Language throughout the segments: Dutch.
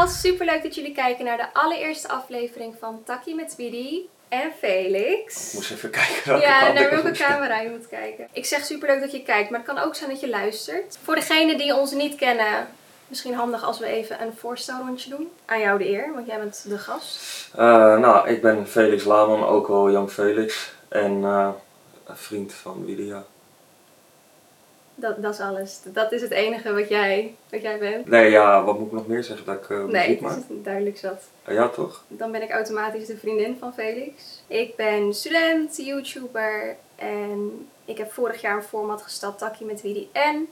allemaal, superleuk dat jullie kijken naar de allereerste aflevering van Takkie met Speedy en Felix. Ik moest even kijken welke Ja, naar welke camera je moet kijken. Ik zeg superleuk dat je kijkt, maar het kan ook zijn dat je luistert. Voor degenen die ons niet kennen, misschien handig als we even een voorstelrondje doen. Aan jou de eer, want jij bent de gast. Eh, nou, ik ben Felix Laman, ook wel Jan Felix. En eh, een vriend van Widia. Dat, dat is alles. Dat is het enige wat jij, wat jij bent. Nee, ja, wat moet ik nog meer zeggen? Dat ik eh, Nee, het is duidelijk zat. Eh, ja, toch? Dan ben ik automatisch de vriendin van Felix. Ik ben student, YouTuber en ik heb vorig jaar een format gestart, Takkie met Willy en.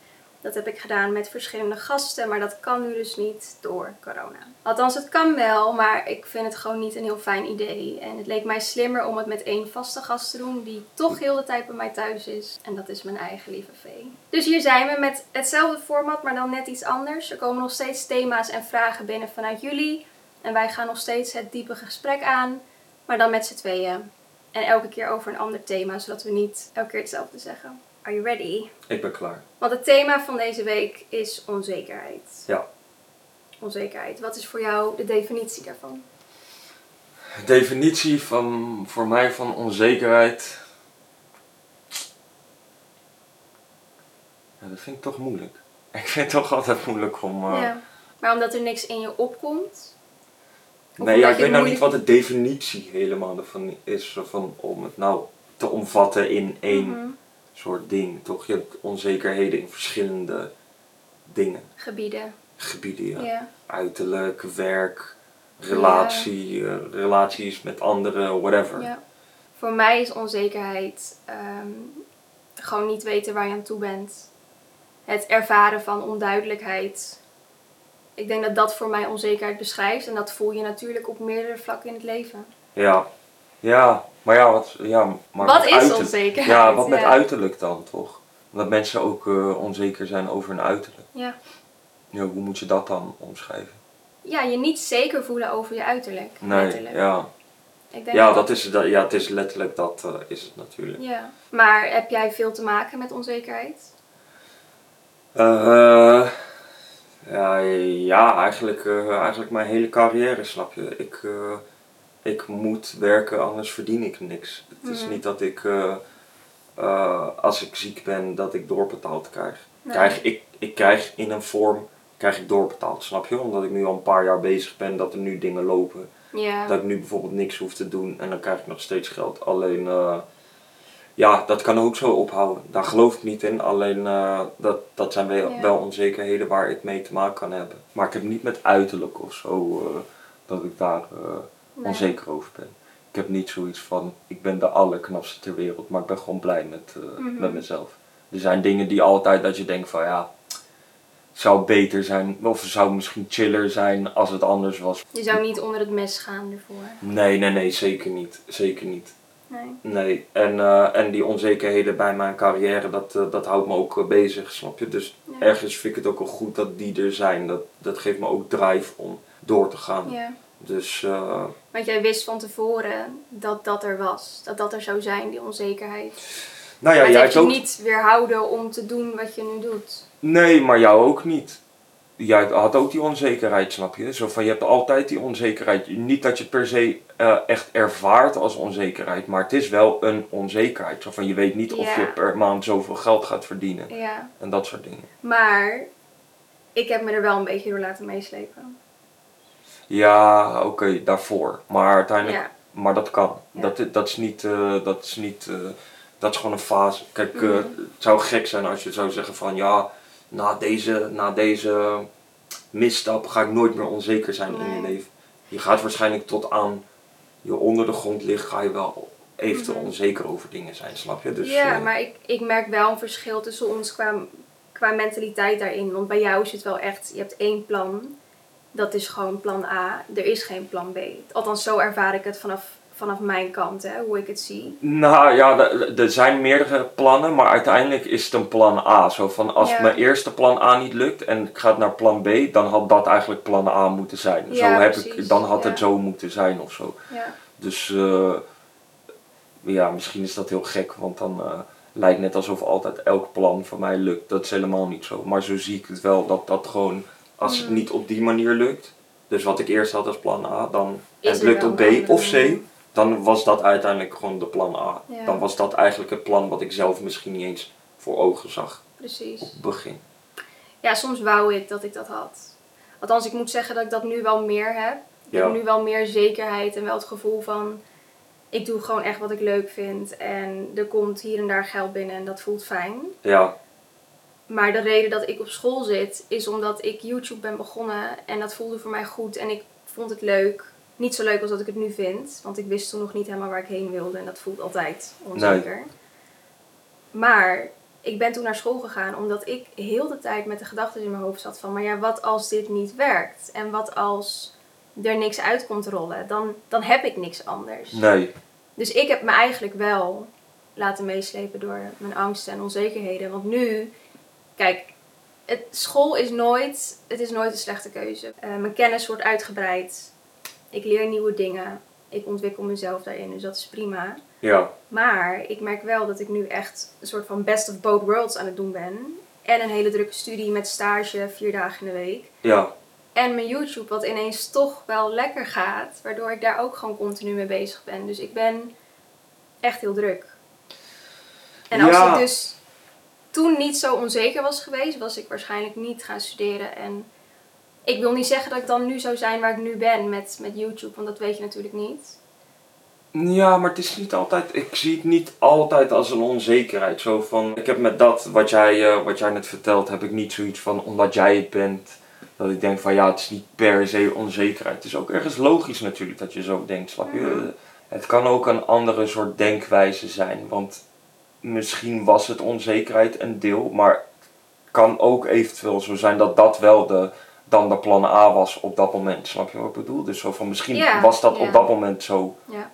Dat heb ik gedaan met verschillende gasten, maar dat kan nu dus niet door corona. Althans, het kan wel, maar ik vind het gewoon niet een heel fijn idee. En het leek mij slimmer om het met één vaste gast te doen, die toch heel de tijd bij mij thuis is. En dat is mijn eigen lieve Vee. Dus hier zijn we met hetzelfde format, maar dan net iets anders. Er komen nog steeds thema's en vragen binnen vanuit jullie. En wij gaan nog steeds het diepe gesprek aan, maar dan met z'n tweeën. En elke keer over een ander thema, zodat we niet elke keer hetzelfde zeggen. Are you ready? Ik ben klaar. Want het thema van deze week is onzekerheid. Ja. Onzekerheid. Wat is voor jou de definitie daarvan? Definitie van, voor mij van onzekerheid. Ja, dat vind ik toch moeilijk. Ik vind het toch altijd moeilijk om. eh, Ja. Maar omdat er niks in je opkomt? Nee, ja, ik weet nou niet wat de definitie helemaal ervan is. Van, om het nou te omvatten in één Mhm. Soort ding. Toch? Je hebt onzekerheden in verschillende dingen. Gebieden. Gebieden, ja. Ja. Uiterlijk, werk, relatie, eh, relaties met anderen, whatever. ja. Voor mij is onzekerheid ehm, gewoon niet weten waar je aan toe bent. Het ervaren van onduidelijkheid. Ik denk dat dat voor mij onzekerheid beschrijft. En dat voel je natuurlijk op meerdere vlakken in het leven. Ja, ja, maar ja, wat, ja, maar Wat is uiterlijk- onzekerheid? Ja, wat met Ja. uiterlijk dan toch? Omdat mensen ook eh, onzeker zijn over hun uiterlijk. Ja. Ja, hoe moet je dat dan omschrijven? ja, je niet zeker voelen over je uiterlijk. Nee, letterlijk. ja. Ik denk Ja, dat is, dat, ja, het is letterlijk dat eh, is het natuurlijk. Ja. Maar heb jij veel te maken met onzekerheid? Eh, ja, ja eigenlijk, eh, eigenlijk mijn hele carrière, snap je. Ik, ik moet werken, anders verdien ik niks. Het is Mhm. niet dat ik, eh, eh, als ik ziek ben, dat ik doorbetaald krijg. Nee. krijg ik, ik krijg in een vorm, krijg ik doorbetaald, snap je? Omdat ik nu al een paar jaar bezig ben, dat er nu dingen lopen. Ja. Dat ik nu bijvoorbeeld niks hoef te doen en dan krijg ik nog steeds geld. Alleen, eh, ja, dat kan ook zo ophouden. Daar geloof ik niet in. Alleen, dat, dat zijn wel, Ja. wel onzekerheden waar ik mee te maken kan hebben. Maar ik heb niet met uiterlijk of zo dat ik daar. Onzeker over ben. Ik heb niet zoiets van, ik ben de allerknapste ter wereld, maar ik ben gewoon blij met, eh, Mhm. met mezelf. Er zijn dingen die altijd dat je denkt van, ja, het zou beter zijn, of het zou misschien chiller zijn als het anders was. Je zou niet onder het mes gaan ervoor. Nee, nee, nee, zeker niet. Zeker niet. Nee. Nee, en, eh, en die onzekerheden bij mijn carrière, dat, eh, dat houdt me ook bezig, snap je? Dus Ja. ergens vind ik het ook wel goed dat die er zijn. Dat, dat geeft me ook drive om door te gaan. Ja. Dus eh, Want jij wist van tevoren dat dat er was. Dat dat er zou zijn, die onzekerheid. nou ja, maar jij hebt je ook... niet weerhouden om te doen wat je nu doet. Nee, maar jou ook niet. Jij had ook die onzekerheid, snap je? Zo van, je hebt altijd die onzekerheid. Niet dat je per se eh, echt ervaart als onzekerheid, maar het is wel een onzekerheid. Zo van, je weet niet of je per maand zoveel geld gaat verdienen. Ja. En dat soort dingen. Maar ik heb me er wel een beetje door laten meeslepen. Ja, oké, daarvoor. Maar uiteindelijk, Ja. maar dat kan. Ja. Dat, dat is niet, eh, dat is niet, eh, dat is gewoon een fase. Kijk, eh, Mhm. het zou gek zijn als je zou zeggen van ja, na deze, na deze misstap ga ik nooit meer onzeker zijn in je leven. Je gaat waarschijnlijk tot aan je onder de grond ligt, ga je wel eventueel Mhm. onzeker over dingen zijn, snap je? Dus, ja, maar ik, ik merk wel een verschil tussen ons qua, qua mentaliteit daarin. Want bij jou is het wel echt, je hebt één plan. Dat is gewoon plan A. Er is geen plan B. Althans, zo ervaar ik het vanaf, vanaf mijn kant, hè, hoe ik het zie. Nou ja, er- zijn meerdere plannen, maar uiteindelijk is het een plan A. Zo van als Ja. mijn eerste plan A niet lukt en ik ga naar plan B, dan had dat eigenlijk plan A moeten zijn. zo heb precies, ik, dan had ja. het zo moeten zijn of zo. Ja. Dus eh, ja, misschien is dat heel gek, want dan eh, lijkt net alsof altijd elk plan van mij lukt. Dat is helemaal niet zo. Maar zo zie ik het wel, dat dat gewoon, als het Mhm. niet op die manier lukt, Dus wat ik eerst had als plan A, dan Is het lukt op B of C, manier. dan was dat uiteindelijk gewoon de plan A. Ja. Dan was dat eigenlijk het plan wat ik zelf misschien niet eens voor ogen zag Precies. op het begin. Ja, soms wou ik dat ik dat had. Althans, ik moet zeggen dat ik dat nu wel meer heb. Ik Ja. heb nu wel meer zekerheid en wel het gevoel van... Ik doe gewoon echt wat ik leuk vind. En er komt hier en daar geld binnen en dat voelt fijn. Ja, Maar de reden dat ik op school zit, is omdat ik YouTube ben begonnen. En dat voelde voor mij goed. En ik vond het leuk. Niet zo leuk als dat ik het nu vind. Want ik wist toen nog niet helemaal waar ik heen wilde. En dat voelt altijd onzeker. Maar ik ben toen naar school gegaan omdat ik heel de tijd met de gedachten in mijn hoofd zat van... Maar ja, wat als dit niet werkt? En wat als er niks uit komt rollen? Dan, dan heb ik niks anders. nee. Dus ik heb me eigenlijk wel laten meeslepen door mijn angsten en onzekerheden. Want nu, kijk, het, school is nooit, het is nooit een slechte keuze. Eh, mijn kennis wordt uitgebreid. Ik leer nieuwe dingen. Ik ontwikkel mezelf daarin, dus dat is prima. Ja, Maar ik merk wel dat ik nu echt een soort van best of both worlds aan het doen ben. En een hele drukke studie met stage, vier dagen in de week. ja, En mijn YouTube, wat ineens toch wel lekker gaat. Waardoor ik daar ook gewoon continu mee bezig ben. Dus ik ben echt heel druk. En als Ja. ik dus toen niet zo onzeker was geweest, was ik waarschijnlijk niet gaan studeren. En ik wil niet zeggen dat ik dan nu zou zijn waar ik nu ben met, met YouTube. Want dat weet je natuurlijk niet. Ja, maar het is niet altijd. Ik zie het niet altijd als een onzekerheid. Zo van. Ik heb met dat wat jij, eh, wat jij net vertelt, heb ik niet zoiets van omdat jij het bent. Dat ik denk van ja, het is niet per se onzekerheid. Het is ook ergens logisch natuurlijk dat je zo denkt, snap je? Mhm. Het kan ook een andere soort denkwijze zijn. Want misschien was het onzekerheid een deel, maar kan ook eventueel zo zijn dat dat wel de, dan de plan A was op dat moment. Snap je wat ik bedoel? Dus zo van misschien Ja, was dat ja. op dat moment zo. Ja.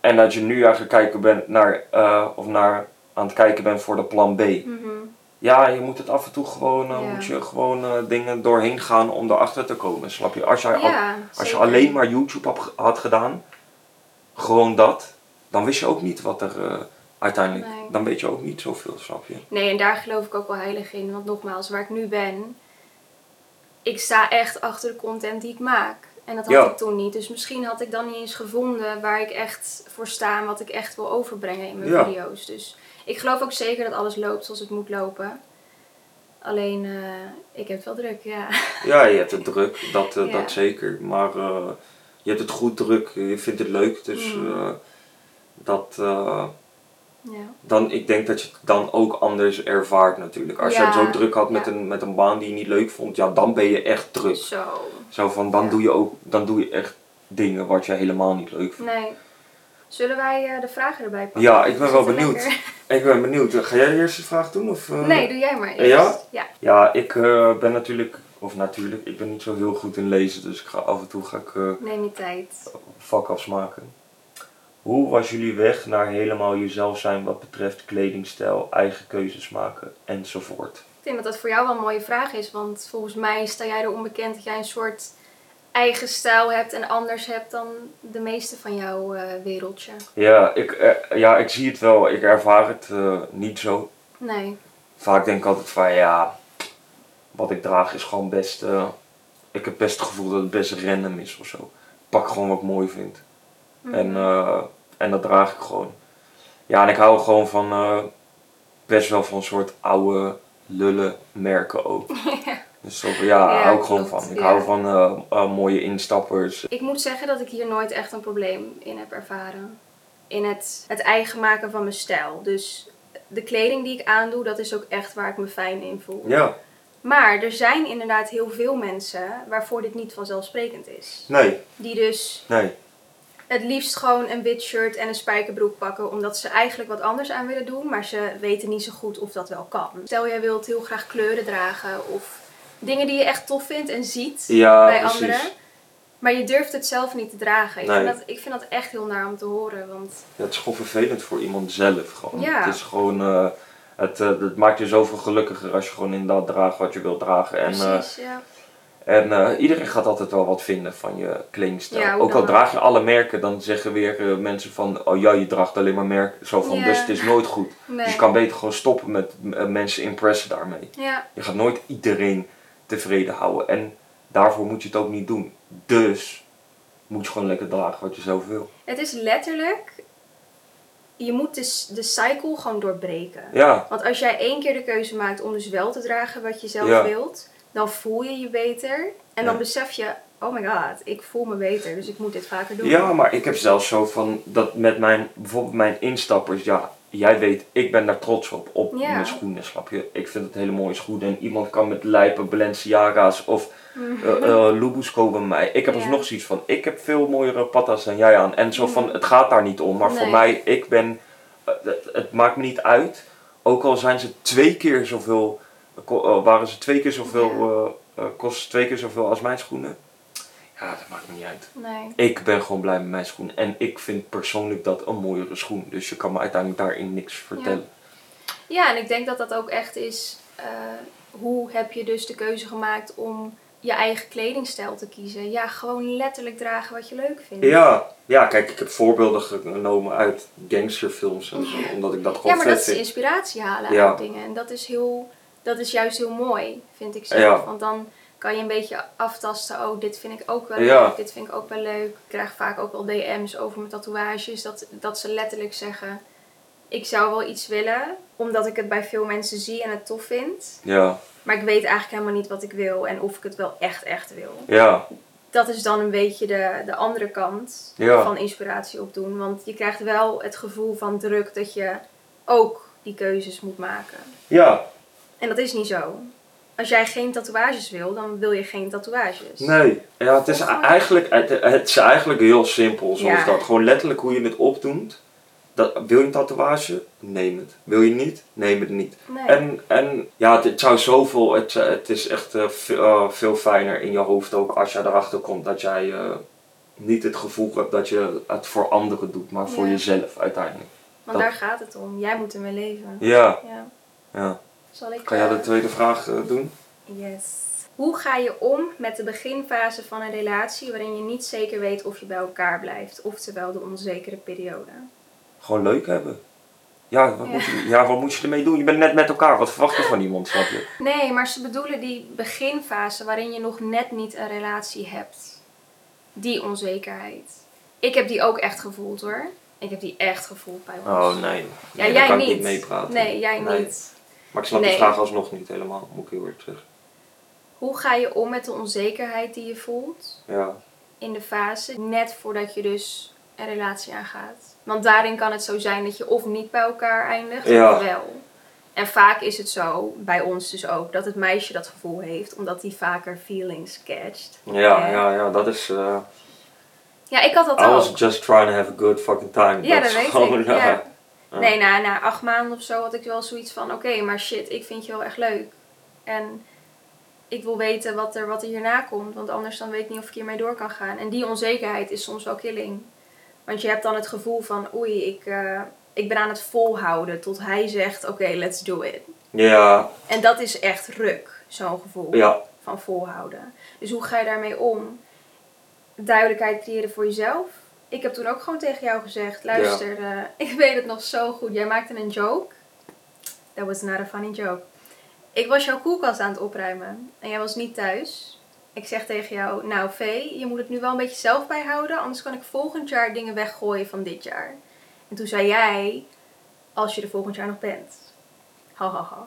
En dat je nu eigenlijk kijken bent naar, eh, of naar aan het kijken bent voor de plan B. Mhm. Ja, je moet het af en toe gewoon, eh, moet je gewoon eh, dingen doorheen gaan om erachter te komen. Snap je? Als, jij al- als je alleen maar YouTube had, gedaan, gewoon dat, dan wist je ook niet wat er uiteindelijk, Nee. dan weet je ook niet zoveel, snap je? Nee, en daar geloof ik ook wel heilig in. Want nogmaals, waar ik nu ben, ik sta echt achter de content die ik maak. En dat had Ja. ik toen niet. Dus misschien had ik dan niet eens gevonden waar ik echt voor sta en wat ik echt wil overbrengen in mijn Ja. video's. Dus ik geloof ook zeker dat alles loopt zoals het moet lopen. Alleen, eh, ik heb het wel druk, ja. Ja, je hebt het druk, dat, eh, Ja. dat zeker. Maar eh, je hebt het goed druk, je vindt het leuk, dus eh, dat... ja. dan, ik denk dat je het dan ook anders ervaart natuurlijk. Als je het zo druk had met, ja. een, met een baan die je niet leuk vond, ja, dan ben je echt druk. Zo. Zo van, dan doe je ook, dan doe je echt dingen wat je helemaal niet leuk vindt. Nee. Zullen wij eh, de vragen erbij pakken? Ja, ik ben We wel benieuwd. lekker- Ik ben benieuwd, ga jij de eerste vraag doen? Of, eh? Nee, doe jij maar eerst. Ja? Ja. Ja, ik eh, ben natuurlijk, of natuurlijk, ik ben niet zo heel goed in lezen, dus ik ga af en toe ga ik Neem je tijd. vakafs maken. Hoe was jullie weg naar helemaal jezelf zijn wat betreft kledingstijl, eigen keuzes maken enzovoort? Ik denk dat dat voor jou wel een mooie vraag is, want volgens mij sta jij er onbekend dat jij een soort eigen stijl hebt en anders hebt dan de meeste van jouw eh, wereldje. Ja ik, eh, ja, ik zie het wel. Ik ervaar het eh, niet zo. Nee. Vaak denk ik altijd van ja, wat ik draag is gewoon best. ik heb best het gevoel dat het best random is of zo. Ik pak gewoon wat ik mooi vind. En, eh, en dat draag ik gewoon. Ja, en ik hou gewoon van eh, best wel van een soort oude lullen merken ook. Dus ja, Ja, hou ik gewoon van. Ik ja. hou van eh, mooie instappers. Ik moet zeggen dat ik hier nooit echt een probleem in heb ervaren. In het, het eigen maken van mijn stijl. Dus de kleding die ik aandoe, dat is ook echt waar ik me fijn in voel. Ja, Maar er zijn inderdaad heel veel mensen waarvoor dit niet vanzelfsprekend is. nee, Die dus nee. Het liefst gewoon een wit shirt en een spijkerbroek pakken. Omdat ze eigenlijk wat anders aan willen doen. Maar ze weten niet zo goed of dat wel kan. Stel jij wilt heel graag kleuren dragen. Of dingen die je echt tof vindt en ziet Ja, bij precies. anderen. Maar je durft het zelf niet te dragen. Ik, Nee. vind, dat, ik vind dat echt heel naar om te horen. Want Ja, het is gewoon vervelend voor iemand zelf. Gewoon. Ja. Het is gewoon, eh, het, eh, het maakt je zoveel gelukkiger als je gewoon inderdaad draagt wat je wilt dragen. En, eh, precies, ja. En eh, iedereen gaat altijd wel wat vinden van je kledingstijl. Ja, ook al draag je alle merken, dan zeggen weer eh, mensen van, oh ja, je draagt alleen maar merken. Zo van, dus het is nooit goed. Nee. Dus je kan beter gewoon stoppen met eh, mensen impressen daarmee. Ja, Je gaat nooit iedereen tevreden houden. En Daarvoor moet je het ook niet doen. Dus moet je gewoon lekker dragen wat je zelf wil. Het is letterlijk, je moet de, de cycle gewoon doorbreken. Ja, Want als jij één keer de keuze maakt om dus wel te dragen wat je zelf Ja. wilt, dan voel je je beter. En dan Ja. besef je, oh my god, ik voel me beter, dus ik moet dit vaker doen. ja, maar ik heb zelfs zo van dat met mijn, bijvoorbeeld mijn instappers, ja, jij weet, ik ben daar trots op, op Ja. mijn schoenen, snap je? Ik vind het hele mooie schoenen en iemand kan met lijpen Balenciaga's of Mhm. uh, uh, Lubus komen mij. Ik heb Ja. alsnog zoiets van, ik heb veel mooiere patas dan jij aan. En zo van, het gaat daar niet om. Maar voor mij, ik ben, uh, het, het maakt me niet uit. Ook al zijn ze twee keer zoveel, waren ze twee keer zoveel, uh, kosten ze twee keer zoveel als mijn schoenen. Ja, dat maakt me niet uit. Nee. Ik ben gewoon blij met mijn schoenen. En ik vind persoonlijk dat een mooiere schoen. Dus je kan me uiteindelijk daarin niks vertellen. Ja, en ik denk dat dat ook echt is, eh, hoe heb je dus de keuze gemaakt om je eigen kledingstijl te kiezen? Ja, gewoon letterlijk dragen wat je leuk vindt. Ja, ja, kijk, ik heb voorbeelden genomen uit gangsterfilms en zo, omdat ik dat gewoon Ja, maar vet dat is vind. inspiratie halen Ja. uit dingen. En dat is, heel, dat is juist heel mooi, vind ik zelf. Ja. Want dan kan je een beetje aftasten. Oh, dit vind ik ook wel Ja. leuk. Dit vind ik ook wel leuk. Ik krijg vaak ook wel DM's over mijn tatoeages. Dat, dat ze letterlijk zeggen... Ik zou wel iets willen. Omdat ik het bij veel mensen zie en het tof vind. Ja, Maar ik weet eigenlijk helemaal niet wat ik wil. En of ik het wel echt, echt wil. ja, Dat is dan een beetje de, de andere kant Ja. van inspiratie opdoen. Want je krijgt wel het gevoel van druk dat je ook die keuzes moet maken. ja. En dat is niet zo. Als jij geen tatoeages wil, dan wil je geen tatoeages. Nee, ja, het is eigenlijk, het, is eigenlijk heel simpel zoals Ja. dat. Gewoon letterlijk hoe je het opdoet. Dat, wil je een tatoeage? Neem het. Wil je niet? Neem het niet. Nee. En, en ja, het, het zou zoveel, het, het is echt eh, veel, eh, veel fijner in je hoofd ook als jij erachter komt dat jij eh, niet het gevoel hebt dat je het voor anderen doet, maar voor Ja. jezelf uiteindelijk. Want dat- daar gaat het om. Jij moet ermee leven. Ja, Ja. ja. Zal ik... Kan jij de eh, tweede vraag eh, doen? Yes. Hoe ga je om met de beginfase van een relatie waarin je niet zeker weet of je bij elkaar blijft? Oftewel de onzekere periode. Gewoon leuk hebben. Ja wat, Ja. Moet je, ja, wat moet je ermee doen? Je bent net met elkaar. Wat verwacht je van iemand, snap je? Nee, maar ze bedoelen die beginfase waarin je nog net niet een relatie hebt. Die onzekerheid. Ik heb die ook echt gevoeld hoor. Ik heb die echt gevoeld bij ons. Oh nee. Ja, Nee, jij kan niet. meepraten. Nee, jij Nee. niet. Maar ik snap Nee. de vraag alsnog niet helemaal, moet ik heel eerlijk zeggen. Hoe ga je om met de onzekerheid die je voelt Ja. in de fase net voordat je dus een relatie aangaat? Want daarin kan het zo zijn dat je of niet bij elkaar eindigt Ja. of wel. En vaak is het zo, bij ons dus ook, dat het meisje dat gevoel heeft, omdat die vaker feelings catcht. Ja, ja, ja, dat is... eh Ja, ik had dat I was ook. just trying to have a good fucking time. Ja, dat is weet gewoon, ik. ja. Ja. Nee, na, na acht maanden of zo had ik wel zoiets van: oké, maar shit, ik vind je wel echt leuk. En ik wil weten wat er, wat er hierna komt, want anders dan weet ik niet of ik hiermee door kan gaan. En die onzekerheid is soms wel killing. Want je hebt dan het gevoel van: oei, ik, eh, ik ben aan het volhouden tot hij zegt: oké, let's do it. Ja, En dat is echt ruk, zo'n gevoel ja, van volhouden. Dus hoe ga je daarmee om? Duidelijkheid creëren voor jezelf. Ik heb toen ook gewoon tegen jou gezegd: luister, eh, ik weet het nog zo goed. Jij maakte een joke. That was not a funny joke. Ik was jouw koelkast aan het opruimen en jij was niet thuis. Ik zeg tegen jou: Nou, Vee, je moet het nu wel een beetje zelf bijhouden, anders kan ik volgend jaar dingen weggooien van dit jaar. En toen zei jij: Als je er volgend jaar nog bent. Ha ha ha.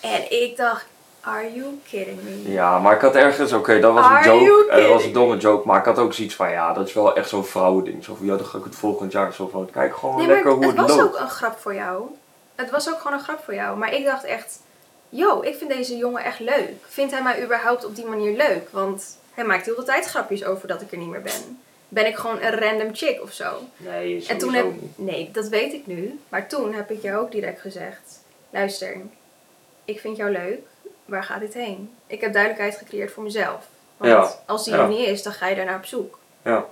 En ik dacht: Are you kidding me? ja, maar ik had ergens, oké, dat was een Are joke, eh, dat was een domme joke, maar ik had ook zoiets van, ja, dat is wel echt zo'n vrouwending. Zo van, ja, dan ga ik het volgend jaar zo van, kijk gewoon Nee, lekker hoe het het, was loopt. ook een grap voor jou. Het was ook gewoon een grap voor jou. Maar ik dacht echt, yo, ik vind deze jongen echt leuk. Vindt hij mij überhaupt op die manier leuk? Want hij maakt heel de tijd grapjes over dat ik er niet meer ben. Ben ik gewoon een random chick of zo? Nee, En toen heb, nee, dat weet ik nu. Maar toen heb ik jou ook direct gezegd: luister, ik vind jou leuk. Waar gaat dit heen? Ik heb duidelijkheid gecreëerd voor mezelf. Want Ja, als die er niet is, dan ga je daarnaar op zoek. Ja,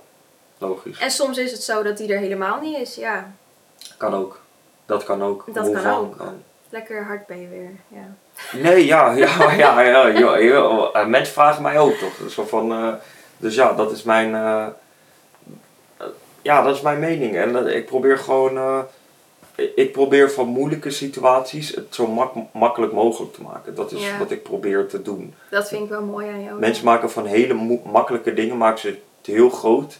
logisch. En soms is het zo dat die er helemaal niet is. Ja, Kan ook. Dat kan ook. Dat Hoe kan van ook. kan. lekker hard ben je weer. Ja. Nee, ja, ja, ja, ja, ja, ja, eh, mensen vragen mij ook toch. Zo van, eh, dus ja, dat is mijn, eh, eh, ja, dat is mijn mening. En dat, ik probeer gewoon, eh, ik probeer van moeilijke situaties het zo mak- makkelijk mogelijk te maken. Dat is Ja. wat ik probeer te doen. Dat vind ik wel mooi aan jou. Mensen maken van hele makkelijke dingen maken ze het heel groot.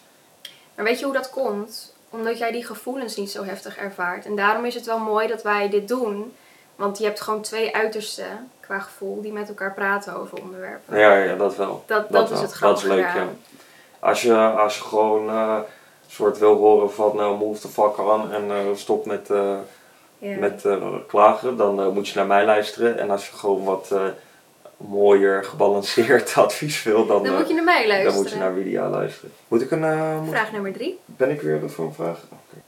Maar weet je hoe dat komt? Omdat jij die gevoelens niet zo heftig ervaart. En daarom is het wel mooi dat wij dit doen. Want je hebt gewoon twee uitersten qua gevoel die met elkaar praten over onderwerpen. Ja, ja, dat wel. Dat, dat, is wel. het Dat grappige is leuk, ja. Als je, als je gewoon eh, soort wil horen van eh, move the fuck on en eh, stop met, eh, met klagen, dan moet je naar mij luisteren. En als je gewoon wat mooier gebalanceerd advies wil, dan, Dan moet je naar mij dan luisteren. moet je naar Widia luisteren. Moet ik een... moet- Vraag nummer drie. Ben ik weer voor een vraag?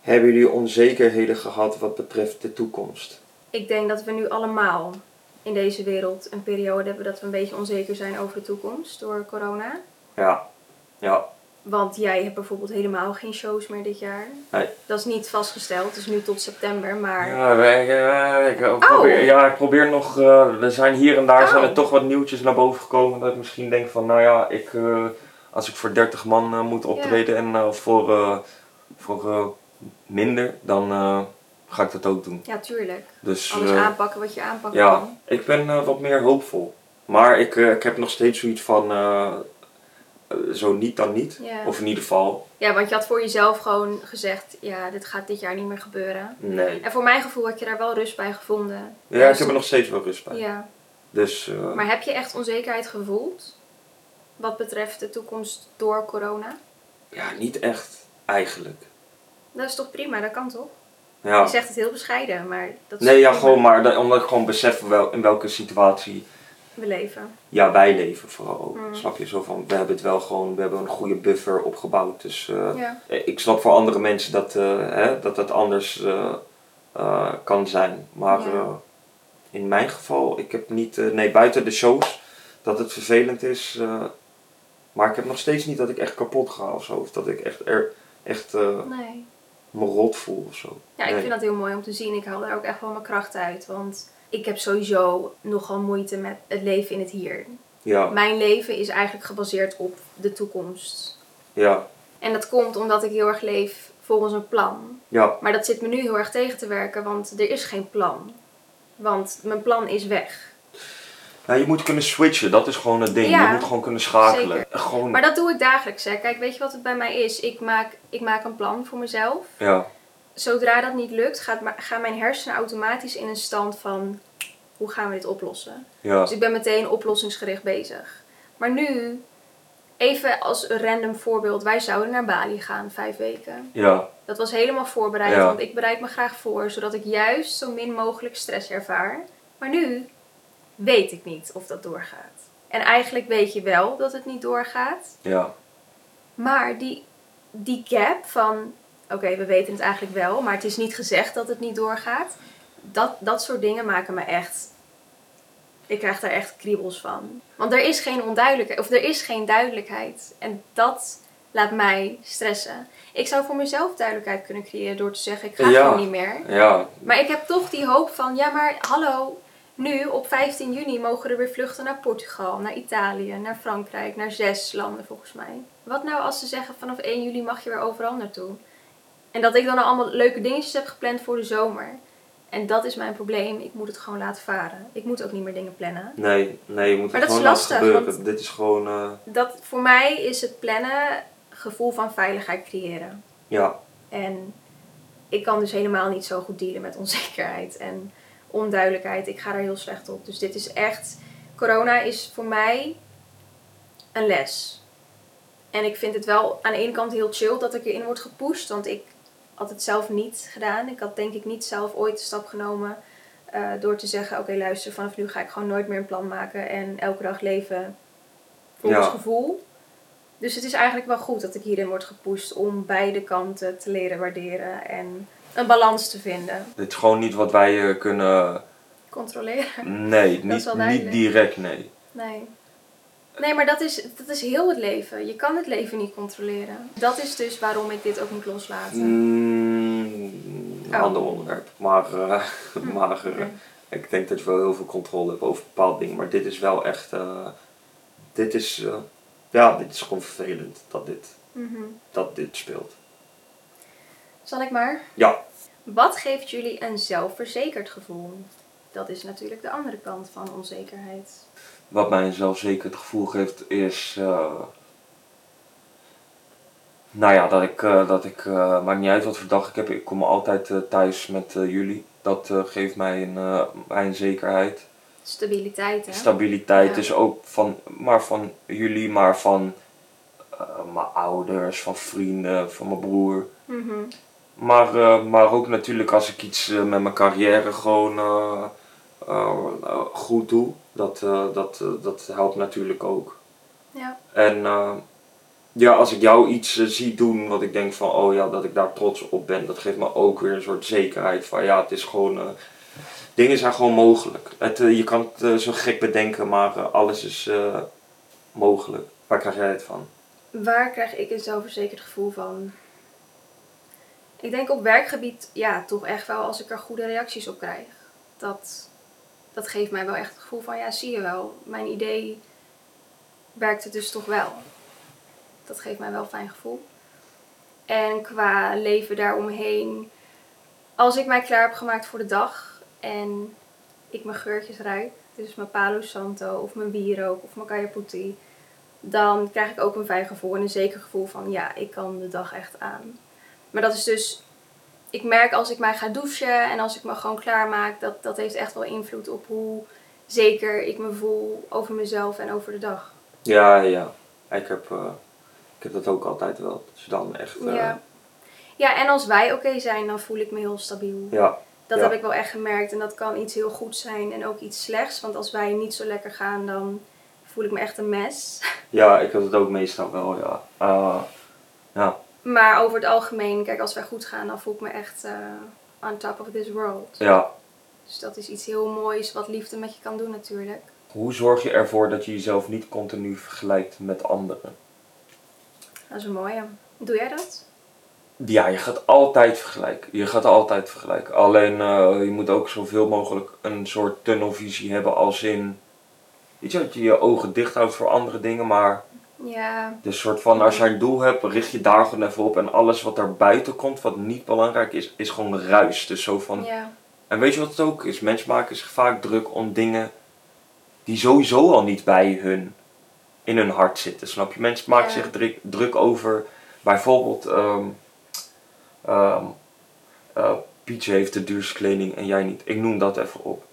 Hebben jullie onzekerheden gehad wat betreft de toekomst? Ik denk dat we nu allemaal in deze wereld een periode hebben dat we een beetje onzeker zijn over de toekomst door corona. Ja. Ja. Want jij hebt bijvoorbeeld helemaal geen shows meer dit jaar. Nee. Dat is niet vastgesteld, het is nu tot september, maar... Ja, wij- eh, ik, eh, probeer, ja, ik probeer nog. eh, er zijn hier en daar zijn er Oh. toch wat nieuwtjes naar boven gekomen. Dat ik misschien denk van, nou ja, ik, als ik voor 30 man moet optreden en eh, voor, voor minder, dan ga ik dat ook doen. Ja, tuurlijk. Dus Alles aanpakken wat je aanpakken ja, kan. ik ben wat meer hoopvol. Maar ik, ik heb nog steeds zoiets van, zo niet dan niet. Of in ieder geval, ja, want je had voor jezelf gewoon gezegd, ja, dit gaat dit jaar niet meer gebeuren. nee. En voor mijn gevoel had je daar wel rust bij gevonden. Ja, ik heb er nog steeds wel rust bij. Ja, Dus eh, maar heb je echt onzekerheid gevoeld? Wat betreft de toekomst door corona? ja, niet echt eigenlijk. Dat is toch prima, dat kan toch? Ja. Je zegt het heel bescheiden, maar dat is Nee, ja, prima. gewoon maar dat- omdat ik gewoon besef wel, in welke situatie We leven. ja, wij leven vooral ook. Mm. Snap je? Zo van, we hebben het wel gewoon, we hebben een goede buffer opgebouwd. Dus eh, Ja. ik snap voor andere mensen dat eh, hè, dat, dat anders eh, eh, kan zijn. Maar Ja. eh, in mijn geval, ik heb niet, eh, nee, buiten de shows, dat het vervelend is. eh, maar ik heb nog steeds niet dat ik echt kapot ga of zo. Of dat ik echt, er, echt eh, Nee. me rot voel of zo. Ja, ik Nee. vind dat heel mooi om te zien. Ik haal daar ook echt wel mijn kracht uit. Want ik heb sowieso nogal moeite met het leven in het hier. Ja, Mijn leven is eigenlijk gebaseerd op de toekomst. ja, En dat komt omdat ik heel erg leef volgens een plan. ja, Maar dat zit me nu heel erg tegen te werken, want er is geen plan. Want mijn plan is weg. Nou, je moet kunnen switchen, dat is gewoon het ding. Ja, je moet gewoon kunnen schakelen. Gewoon, Maar dat doe ik dagelijks. Hè. Kijk, weet je wat het bij mij is? Ik maak, ik maak een plan voor mezelf. ja, Zodra dat niet lukt, gaat, gaan mijn hersenen automatisch in een stand van... Hoe gaan we dit oplossen? ja, Dus ik ben meteen oplossingsgericht bezig. Maar nu, even als een random voorbeeld. Wij zouden naar Bali gaan, vijf weken. ja, Dat was helemaal voorbereid, Ja. want ik bereid me graag voor, zodat ik juist zo min mogelijk stress ervaar. Maar nu weet ik niet of dat doorgaat. En eigenlijk weet je wel dat het niet doorgaat. ja, Maar die, die gap van, oké, we weten het eigenlijk wel, maar het is niet gezegd dat het niet doorgaat. Dat, dat soort dingen maken me echt, ik krijg daar echt kriebels van. Want er is geen onduidelijkheid, of er is geen duidelijkheid. En dat laat mij stressen. Ik zou voor mezelf duidelijkheid kunnen creëren door te zeggen, ik ga Ja. gewoon niet meer. ja, Maar ik heb toch die hoop van, ja maar hallo, nu op 15 juni mogen er weer vluchten naar Portugal, naar Italië, naar Frankrijk, naar zes landen volgens mij. Wat nou als ze zeggen vanaf 1 juli mag je weer overal naartoe? En dat ik dan al allemaal leuke dingetjes heb gepland voor de zomer. En dat is mijn probleem, ik moet het gewoon laten varen. Ik moet ook niet meer dingen plannen. nee, nee, je moet Maar het dat is gewoon laten lastig, gebeuren. want- Dit is gewoon, eh, Dat, voor mij is het plannen gevoel van veiligheid creëren. ja, En ik kan dus helemaal niet zo goed dealen met onzekerheid en onduidelijkheid. Ik ga daar heel slecht op. Dus dit is echt. Corona is voor mij een les. En ik vind het wel aan de ene kant heel chill dat ik erin word gepusht. Want ik het zelf niet gedaan. Ik had denk ik niet zelf ooit de stap genomen eh, door te zeggen: Oké, luister, vanaf nu ga ik gewoon nooit meer een plan maken en elke dag leven volgens Ja. gevoel. Dus het is eigenlijk wel goed dat ik hierin word gepusht om beide kanten te leren waarderen en een balans te vinden. dit is gewoon niet wat wij eh, kunnen, Controleren? nee, niet, niet direct, nee. Nee. Nee, maar dat is, dat is heel het leven. Je kan het leven niet controleren. Dat is dus waarom ik dit ook moet loslaten. Mm, een Oh. ander onderwerp. Maar, eh, maar eh, ik denk dat je wel heel veel controle hebt over bepaalde dingen. Maar dit is wel echt, eh, dit is, ja, dit is gewoon vervelend dat dit, Mhm. dat dit speelt. Zal ik maar? Ja, Wat geeft jullie een zelfverzekerd gevoel? Dat is natuurlijk de andere kant van onzekerheid. Wat mij een zelfverzekerd gevoel geeft is. eh, nou ja, dat ik, eh, dat ik eh, maakt niet uit wat voor dag ik heb, ik kom altijd thuis met jullie. Dat geeft mij een, mij een zekerheid. Stabiliteit, hè? Stabiliteit, Ja. dus ook van, maar van jullie, maar van mijn ouders, van vrienden, van mijn broer. Mhm. Maar, maar ook natuurlijk als ik iets met mijn carrière gewoon goed doe, dat, eh, dat, eh, dat helpt natuurlijk ook. Ja. En eh, ja, als ik jou iets zie doen wat ik denk van, oh ja, dat ik daar trots op ben, dat geeft me ook weer een soort zekerheid van, ja, het is gewoon, dingen zijn gewoon mogelijk. Het, je kan het zo gek bedenken, maar alles is mogelijk. Waar krijg jij het van? Waar krijg ik een zelfverzekerd gevoel van? Ik denk op werkgebied, ja, toch echt wel als ik er goede reacties op krijg. Dat, dat geeft mij wel echt het gevoel van, ja, zie je wel, mijn idee werkt het dus toch wel. Dat geeft mij wel fijn gevoel. En qua leven daaromheen, als ik mij klaar heb gemaakt voor de dag en ik mijn geurtjes ruik, dus mijn Palo Santo of mijn wierook of mijn Kaya Putti, dan krijg ik ook een fijn gevoel en een zeker gevoel van ja, ik kan de dag echt aan. Maar dat is dus, ik merk als ik mij ga douchen en als ik me gewoon klaarmaak, dat, dat heeft echt wel invloed op hoe zeker ik me voel over mezelf en over de dag. Ja, ja. Ik heb, eh, ik heb dat ook altijd wel. Dat je dan echt... eh, Ja. ja, en als wij oké zijn, dan voel ik me heel stabiel. ja. Dat Ja. heb ik wel echt gemerkt en dat kan iets heel goeds zijn en ook iets slechts. Want als wij niet zo lekker gaan, dan voel ik me echt een mes. Ja, ik heb het ook meestal wel, ja. Eh, ja. Maar over het algemeen, kijk, als wij goed gaan, dan voel ik me echt eh, on top of this world. ja. Dus dat is iets heel moois wat liefde met je kan doen natuurlijk. Hoe zorg je ervoor dat je jezelf niet continu vergelijkt met anderen? Dat is een mooie. Doe jij dat? Ja, je gaat altijd vergelijken. Je gaat altijd vergelijken. Alleen eh, je moet ook zoveel mogelijk een soort tunnelvisie hebben als in... Weet je, dat je je ogen dicht houdt voor andere dingen, maar Ja, de soort van als jij een doel hebt, richt je daar gewoon even op. En alles wat daar buiten komt, wat niet belangrijk is, is gewoon ruis. Dus zo van, ja, En weet je wat het ook is? Mensen maken zich vaak druk om dingen die sowieso al niet bij hun in hun hart zitten. Snap je? Mensen maken Ja. zich druk, druk over bijvoorbeeld ehm ehm eh, Pietje heeft de duurste kleding en jij niet. Ik noem dat even op.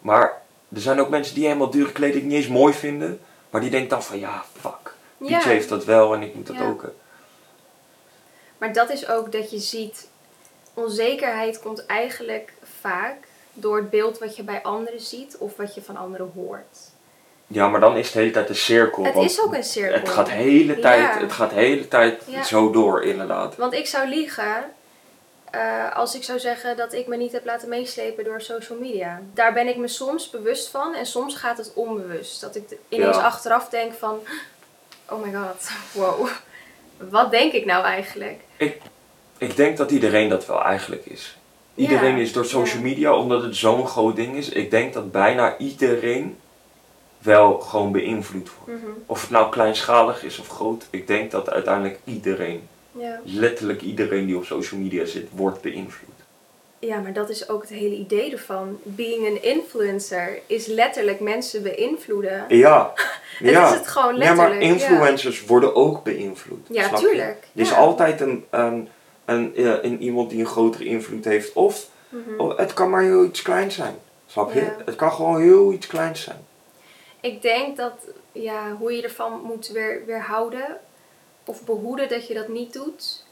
Maar er zijn ook mensen die helemaal dure kleding niet eens mooi vinden. Maar die denken dan van ja, fuck. Pietje ja. heeft dat wel en ik moet dat Ja. ook. hebben. Maar dat is ook dat je ziet, onzekerheid komt eigenlijk vaak door het beeld wat je bij anderen ziet of wat je van anderen hoort. Ja, maar dan is het de hele tijd een cirkel. Het is ook een cirkel. Het gaat de hele tijd, Ja. het gaat hele tijd zo door, inderdaad. Want ik zou liegen eh, als ik zou zeggen dat ik me niet heb laten meeslepen door social media. Daar ben ik me soms bewust van en soms gaat het onbewust. Dat ik ineens Ja. achteraf denk van, oh my god, wow. Wat denk ik nou eigenlijk? Ik denk dat iedereen dat wel eigenlijk is. Iedereen Ja, is door social ja. media, omdat het zo'n groot ding is. Ik denk dat bijna iedereen wel gewoon beïnvloed wordt. Mhm, Of het nou kleinschalig is of groot, ik denk dat uiteindelijk iedereen, Ja. letterlijk iedereen die op social media zit, wordt beïnvloed. Ja, maar dat is ook het hele idee ervan. Being an influencer is letterlijk mensen beïnvloeden. Ja, Het ja. is het gewoon ja, letterlijk. maar influencers worden ook beïnvloed. Ja, tuurlijk. Er is Ja. altijd een, een, een, ja, een iemand die een grotere invloed heeft. Of Mhm. oh, het kan maar heel iets kleins zijn. Snap je? Ja. Het kan gewoon heel iets kleins zijn. Ik denk dat ja, hoe je ervan moet weer, weerhouden of behoeden dat je dat niet doet,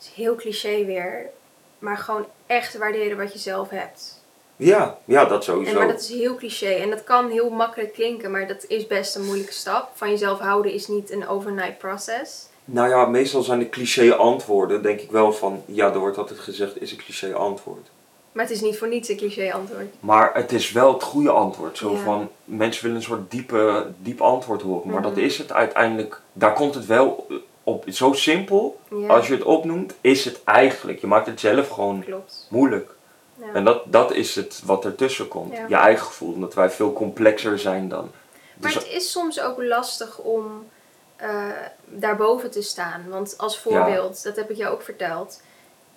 is heel cliché weer. Maar gewoon echt waarderen wat je zelf hebt. Ja, ja, dat sowieso. En, maar dat is heel cliché en dat kan heel makkelijk klinken, maar dat is best een moeilijke stap. Van jezelf houden is niet een overnight process. Nou ja, meestal zijn de cliché antwoorden, denk ik wel van, ja, er wordt altijd gezegd, is een cliché antwoord. Maar het is niet voor niets een cliché antwoord. Maar het is wel het goede antwoord. Zo Ja. van, mensen willen een soort diepe, diep antwoord horen. Maar Mhm. dat is het uiteindelijk, daar komt het wel op. Zo simpel, Ja, als je het opnoemt, is het eigenlijk. Je maakt het zelf gewoon klopt. moeilijk. Ja. En dat, dat is het wat ertussen komt. Ja. Je eigen gevoel, omdat wij veel complexer zijn dan. Maar Dus, het is soms ook lastig om eh, daarboven te staan. Want als voorbeeld, dat heb ik jou ook verteld.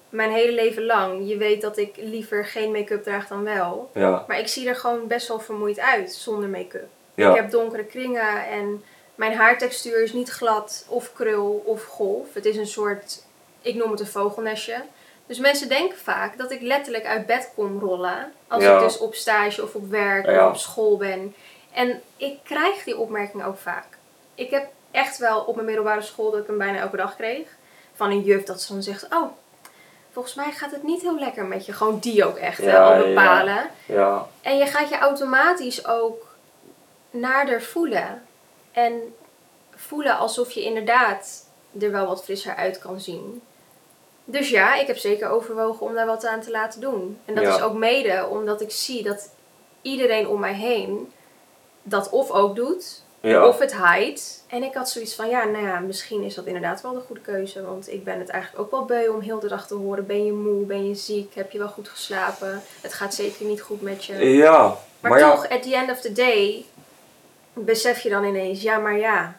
mijn hele leven lang. Je weet dat ik liever geen make-up draag dan wel. Maar ik zie er gewoon best wel vermoeid uit zonder make-up. Ik heb donkere kringen en mijn haartextuur is niet glad of krul of golf. Het is een soort, ik noem het een vogelnestje. Dus mensen denken vaak dat ik letterlijk uit bed kom rollen. Als Ja. ik dus op stage of op werk Ja. of op school ben. En ik krijg die opmerking ook vaak. Ik heb echt wel op mijn middelbare school dat ik hem bijna elke dag kreeg. Van een juf dat ze dan zegt, oh, volgens mij gaat het niet heel lekker met je. Gewoon die ook echt Ja, al bepalen. ja. En je gaat je automatisch ook nader voelen. En voelen alsof je inderdaad er wel wat frisser uit kan zien. Dus ja, ik heb zeker overwogen om daar wat aan te laten doen. En dat Ja. is ook mede omdat ik zie dat iedereen om mij heen dat of ook doet, Ja. of het hides. En ik had zoiets van, ja, nou ja, misschien is dat inderdaad wel de goede keuze. Want ik ben het eigenlijk ook wel beu om heel de dag te horen. Ben je moe? Ben je ziek? Heb je wel goed geslapen? Het gaat zeker niet goed met je. Ja, Maar, maar, ja, toch, at the end of the day, besef je dan ineens, ja, maar ja.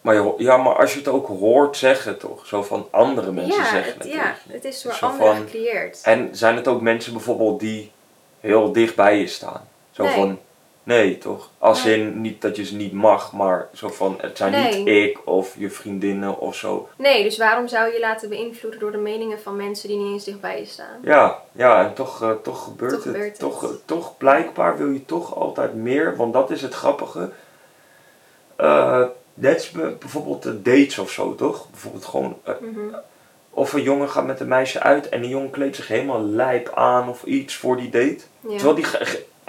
maar je ja, maar als je het ook hoort zeggen toch, zo van andere mensen ja, zeggen het, het ja, het is door Zo anderen van- gecreëerd. En zijn het ook mensen bijvoorbeeld die heel dicht bij je staan? Zo Nee. van, nee toch? Als Nee. in, niet dat je ze niet mag, maar zo van, het zijn Nee. niet ik of je vriendinnen of zo. Nee, dus waarom zou je laten beïnvloeden door de meningen van mensen die niet eens dichtbij je staan? Ja, ja, en toch, eh, toch gebeurt Toch het. gebeurt het. Toch, eh, toch blijkbaar wil je toch altijd meer, want dat is het grappige. Eh net is bijvoorbeeld de dates of zo, toch? Bijvoorbeeld gewoon, Mhm. of een jongen gaat met een meisje uit en die jongen kleedt zich helemaal lijp aan of iets voor die date. Ja. Terwijl die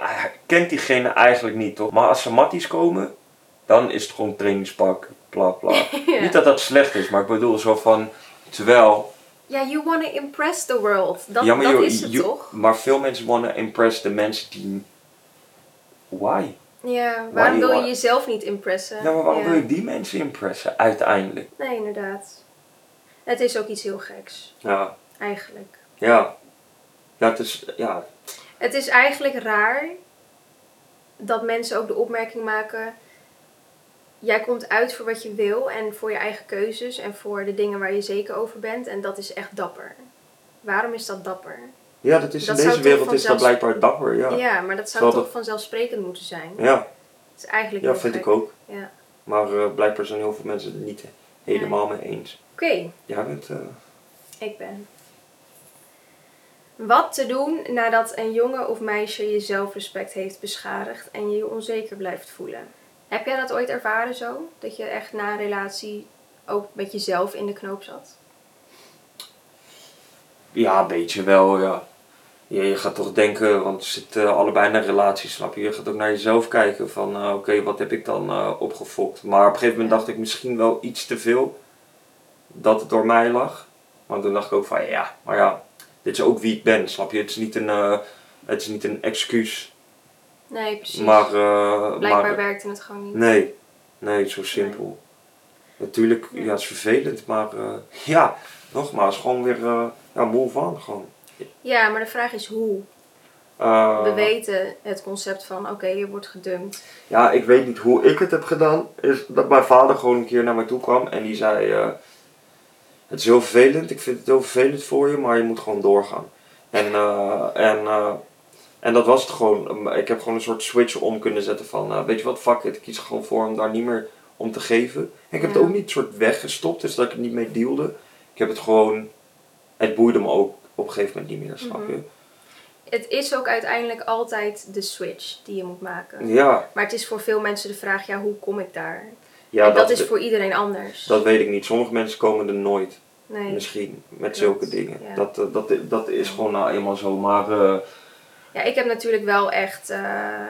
hij kent diegene eigenlijk niet, toch? Maar als ze matties komen, dan is het gewoon trainingspak, bla bla. Ja. Niet dat dat slecht is, maar ik bedoel zo van, terwijl... Ja, you want to impress the world. Dat, ja, maar dat is het you- toch? Maar veel mensen wanna impress de mensen die... Why? Ja, waarom wil je jezelf niet impressen? Ja, maar waarom Ja. wil je die mensen impressen, uiteindelijk? Nee, inderdaad. Het is ook iets heel geks, Ja, eigenlijk. ja. Het is, ja, Het is eigenlijk raar dat mensen ook de opmerking maken: jij komt uit voor wat je wil en voor je eigen keuzes en voor de dingen waar je zeker over bent en dat is echt dapper. Waarom is dat dapper? ja, dat is Dat in deze wereld is dat blijkbaar dapper, ja. Ja, maar dat zou Terwijl toch dat- vanzelfsprekend moeten zijn. Ja, Het is eigenlijk ja vind gek. ik ook. Ja. Maar eh, blijkbaar zijn heel veel mensen het niet helemaal mee eens. Oké, Jij bent... eh, ik ben. Wat te doen nadat een jongen of meisje je zelfrespect heeft beschadigd en je je onzeker blijft voelen? Heb jij dat ooit ervaren zo? Dat je echt na een relatie ook met jezelf in de knoop zat? Ja, een beetje wel, ja. Je, je gaat toch denken, want je zit allebei in een relatie, snap je? Je gaat ook naar jezelf kijken van, eh, oké, wat heb ik dan eh, opgefokt? Maar op een gegeven moment dacht ik misschien wel iets te veel dat het door mij lag. Maar toen dacht ik ook van, ja, maar ja, dit is ook wie ik ben, snap je? Het is niet een, eh, het is niet een excuus. Nee, precies. Maar, eh, Blijkbaar maar werkte het gewoon niet. nee, nee, zo simpel. Natuurlijk, Ja. ja, het is vervelend, maar eh, ja, nogmaals, gewoon weer, ja, move on, gewoon. Ja, maar de vraag is hoe. We weten het concept van, oké, je wordt gedumpt. Ja, ik weet niet hoe ik het heb gedaan. Is dat mijn vader gewoon een keer naar mij toe kwam en die zei: Het is heel vervelend, ik vind het heel vervelend voor je, maar je moet gewoon doorgaan. En, eh, en, eh, en dat was het gewoon. Ik heb gewoon een soort switch om kunnen zetten van: eh, Weet je wat, fuck it, ik kies gewoon voor om daar niet meer om te geven. En ik heb Ja. het ook niet soort weggestopt, dus dat ik niet mee dealde. Ik heb het gewoon. Het boeide me ook op een gegeven moment niet meer, snap Mhm. je? Het is ook uiteindelijk altijd de switch die je moet maken. Ja, Maar het is voor veel mensen de vraag, ja, hoe kom ik daar? Ja en dat, dat, is voor iedereen anders. dat weet ik niet. Sommige mensen komen er nooit. nee. Misschien met zulke dingen. ja. Dat, eh, dat, dat is gewoon nou eenmaal zo. Maar eh, Ja, ik heb natuurlijk wel echt eh,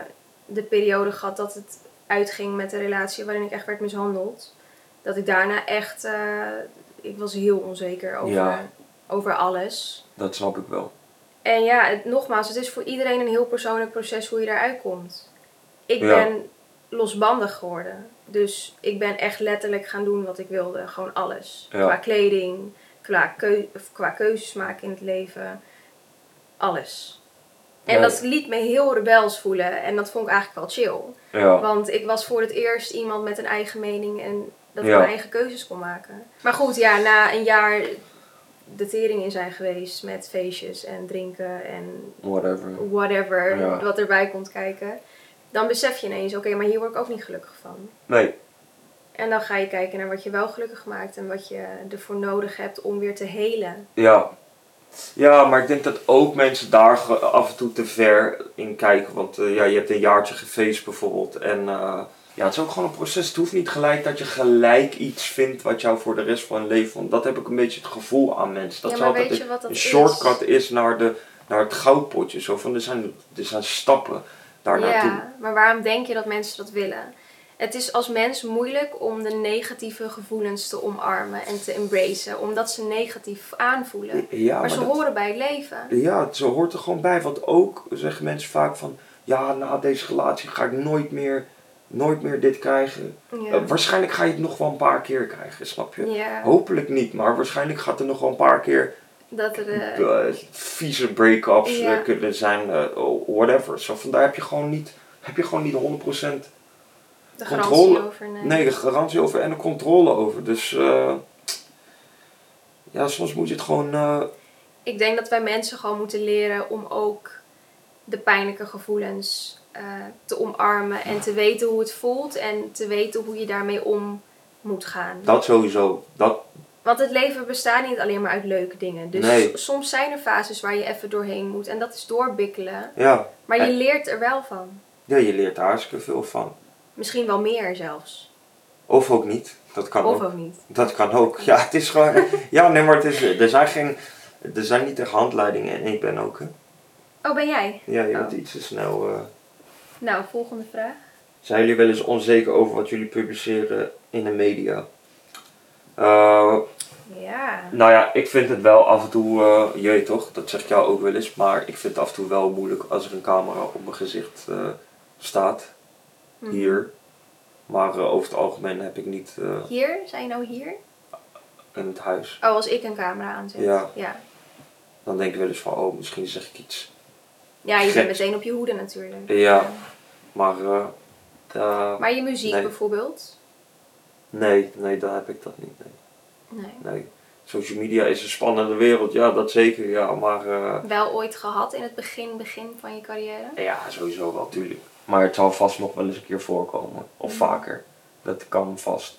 de periode gehad dat het uitging met de relatie waarin ik echt werd mishandeld. Dat ik daarna echt, ik was heel onzeker over, Ja. over alles. dat snap ik wel. En ja, het, nogmaals, het is voor iedereen een heel persoonlijk proces hoe je daaruit komt. Ik Ja. ben losbandig geworden. Dus ik ben echt letterlijk gaan doen wat ik wilde. Gewoon alles. Ja. Qua kleding, qua, keu of qua keuzes maken in het leven. Alles. En Ja. dat liet me heel rebels voelen. En dat vond ik eigenlijk wel chill. Ja, Want ik was voor het eerst iemand met een eigen mening en dat ik mijn eigen keuzes kon maken. Maar goed, ja, na een jaar de tering in zijn geweest met feestjes en drinken en Whatever. whatever wat erbij komt kijken. Dan besef je ineens, oké, maar hier word ik ook niet gelukkig van. Nee, En dan ga je kijken naar wat je wel gelukkig maakt en wat je ervoor nodig hebt om weer te helen. Ja. Ja, maar ik denk dat ook mensen daar af en toe te ver in kijken. Want eh, ja, je hebt een jaartje gefeest bijvoorbeeld. En eh, ja, het is ook gewoon een proces. Het hoeft niet gelijk dat je gelijk iets vindt wat jou voor de rest van je leven... Want dat heb ik een beetje het gevoel aan mensen. Dat ja, maar weet je wat dat een is? shortcut is naar, de, naar het goudpotje. Zo van, er zijn, er zijn stappen daar naartoe. Ja, maar waarom denk je dat mensen dat willen? Het is als mens moeilijk om de negatieve gevoelens te omarmen en te embracen, omdat ze negatief aanvoelen. Ja, maar ze dat- horen bij het leven. Ja, zo hoort er gewoon bij. Want ook zeggen mensen vaak van... Ja, na deze relatie ga ik nooit meer, nooit meer dit krijgen. Ja. Eh, waarschijnlijk ga je het nog wel een paar keer krijgen, snap je? ja, Hopelijk niet, maar waarschijnlijk gaat er nog wel een paar keer dat er eh, eh, vieze break-ups Ja. eh, kunnen zijn. oh, whatever. Zo, vandaar heb je gewoon niet, heb je gewoon niet 100% de controle- garantie over. Nee. nee, de garantie over en de controle over. Dus ja, soms moet je het gewoon... Ik denk dat wij mensen gewoon moeten leren om ook de pijnlijke gevoelens te omarmen en te weten hoe het voelt en te weten hoe je daarmee om moet gaan. dat sowieso. Dat, Want het leven bestaat niet alleen maar uit leuke dingen. Dus Nee. soms zijn er fases waar je even doorheen moet. En dat is doorbikkelen. ja. Maar je En- leert er wel van. ja, je leert daar hartstikke veel van. Misschien wel meer zelfs. Of ook niet. Dat kan of ook. ook niet. Dat kan ook. Ja, het is gewoon... ja, nee, maar het is... Er zijn geen... Er zijn niet echt handleidingen en ik ben ook, hè. Oh, ben jij? Ja, je bent Oh. iets te snel... eh. Nou, volgende vraag. Zijn jullie wel eens onzeker over wat jullie publiceren in de media? Eh, Ja. nou ja, ik vind het wel af en toe, je weet toch, dat zeg ik jou ook wel eens, maar ik vind het af en toe wel moeilijk als er een camera op mijn gezicht eh, staat, Hm. hier. Maar eh, over het algemeen heb ik niet Hier? Zijn je nou hier? in het huis. Oh, als ik een camera aanzet. Ja. Ja, Dan denk ik wel eens van, oh, misschien zeg ik iets. ja je bent meteen op je hoede natuurlijk. Ja. Maar, Maar je muziek Nee. bijvoorbeeld? nee, nee, dan heb ik dat niet. Nee. Nee. nee. Social media is een spannende wereld, ja, dat zeker, ja, maar... eh, Wel ooit gehad in het begin, begin van je carrière? Ja, sowieso wel, tuurlijk. Maar het zal vast nog wel eens een keer voorkomen. Of Mhm. vaker. Dat kan vast.